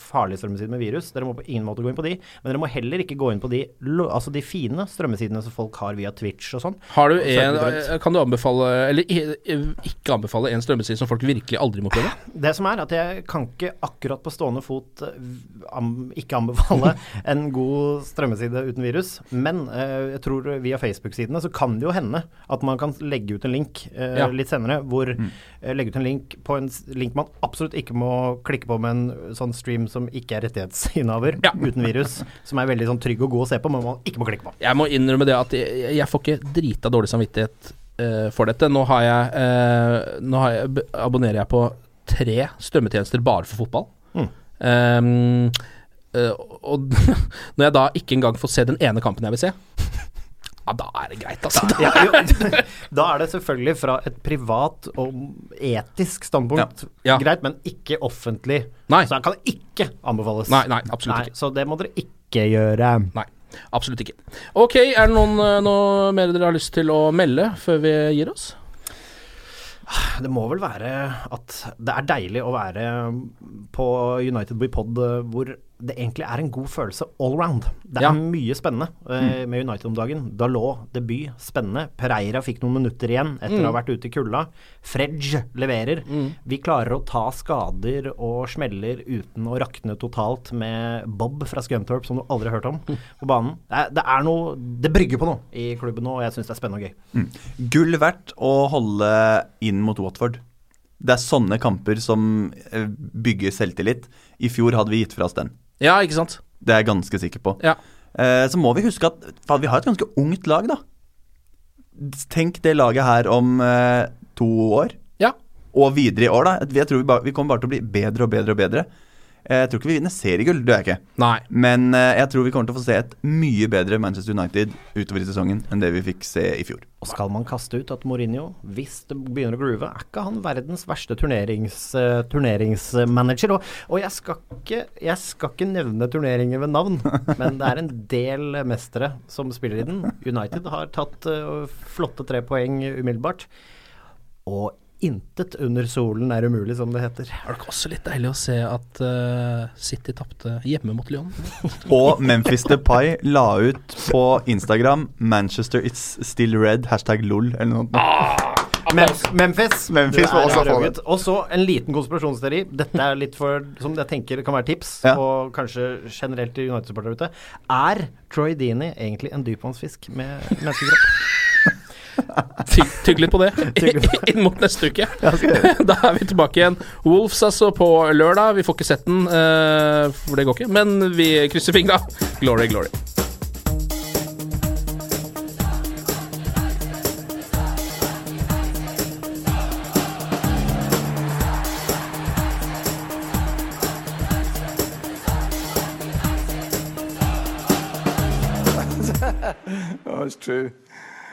farlige strømmesider med virus. Dere må på ingen måte gå inn på de. Men dere må heller ikke gå inn på de, altså de fine strømmesidene som folk har via Twitch og sånn. Har du en, eh, kan du anbefale Eller ikke anbefale en strømmeside som folk virkelig aldri må prøve? Det som er at jeg kan ikke akkurat på stående fot eh, ikke anbefale en god strømmeside uten virus, men eh, jeg tror via Facebook-sidene så kan det jo hende at man kan legge ut en link eh, litt senere, hvor jeg legger ut en link på en link man absolutt ikke må klikke på med en sånn stream som ikke er rettighetsinnehaver, Ja. uten virus, som er veldig sånn trygg og god å se på, men man ikke må klikke på. Jeg må innrømme det at jeg, jeg får ikke drita dårlig samvittighet uh, for dette. Nå har jeg uh, Nå har jeg, abonnerer jeg på tre strømmetjenester bare for fotball. Mm. Um, Uh, og når jeg da ikke engang får se den ene kampen jeg vil se, ja, da er det greit, altså. Ja, jo, da er det selvfølgelig fra et privat og etisk standpunkt Ja. Greit, men ikke offentlig. Nei. Så den kan ikke anbefales. Nei, nei, absolutt ikke. Så det må dere ikke gjøre. Nei, absolutt ikke. Ok, er det noen, eh, noe mer dere har lyst til å melde før vi gir oss? Det må vel være at det er deilig å være på United We Pod eh, hvor det egentlig er en god følelse all round. Det er Ja. mye spennende eh, med United om dagen. Dalot, debut, spennende. Pereira fikk noen minutter igjen etter å ha vært ute i kulda. Fredge leverer. Vi klarer å ta skader og smeller uten å rakne totalt med Bob fra Scunthorpe, som du aldri har hørt om, på banen. Det er, det er noe Det brygger på noe i klubben nå, og jeg syns det er spennende og gøy. Gull verdt å holde inn mot Watford. Det er sånne kamper som eh, bygger selvtillit. I fjor hadde vi gitt fra oss den. Ja, ikke sant? Det er jeg ganske sikker på. Ja. Eh, så må vi huske at faen, vi har et ganske ungt lag, da. Tenk det laget her om eh, to år, Ja. og videre i år, da. Jeg tror vi, bare, vi kommer bare til å bli bedre og bedre og bedre. Eh, Jeg tror ikke vi vinner seriegull, det gjør jeg ikke. Nei. Men eh, jeg tror vi kommer til å få se et mye bedre Manchester United utover i sesongen enn det vi fikk se i fjor. Og skal man kaste ut at Mourinho, hvis det begynner å groove, er ikke han verdens verste turnerings, uh, turneringsmanager? Og, og jeg, skal ikke, jeg skal ikke nevne turneringer ved navn, men det er en del mestere som spiller i den. United har tatt uh, flotte tre poeng umiddelbart. Og intet under solen er umulig, som det heter. Er det ikke også litt deilig å se at uh, City tapte hjemme mot Lyon? Og Memphis Depay la ut på Instagram 'Manchester it's still red', hashtag lol, eller noe Ah! Mem Memphis. Memphis er også få rødgutt. Og så en liten konspirasjonsteori. Dette er litt for Som jeg tenker kan være tips, Ja. og kanskje generelt til United-supportere ute. Er Troy Dini egentlig en dypvannsfisk med menneskekropp? Tygg, tygg litt på det inn mot neste uke. Da er vi tilbake igjen. Wolves altså på lørdag. Vi får ikke sett den, eh, for det går ikke. Men vi krysser fingra. Glory, glory. Oh, it's true.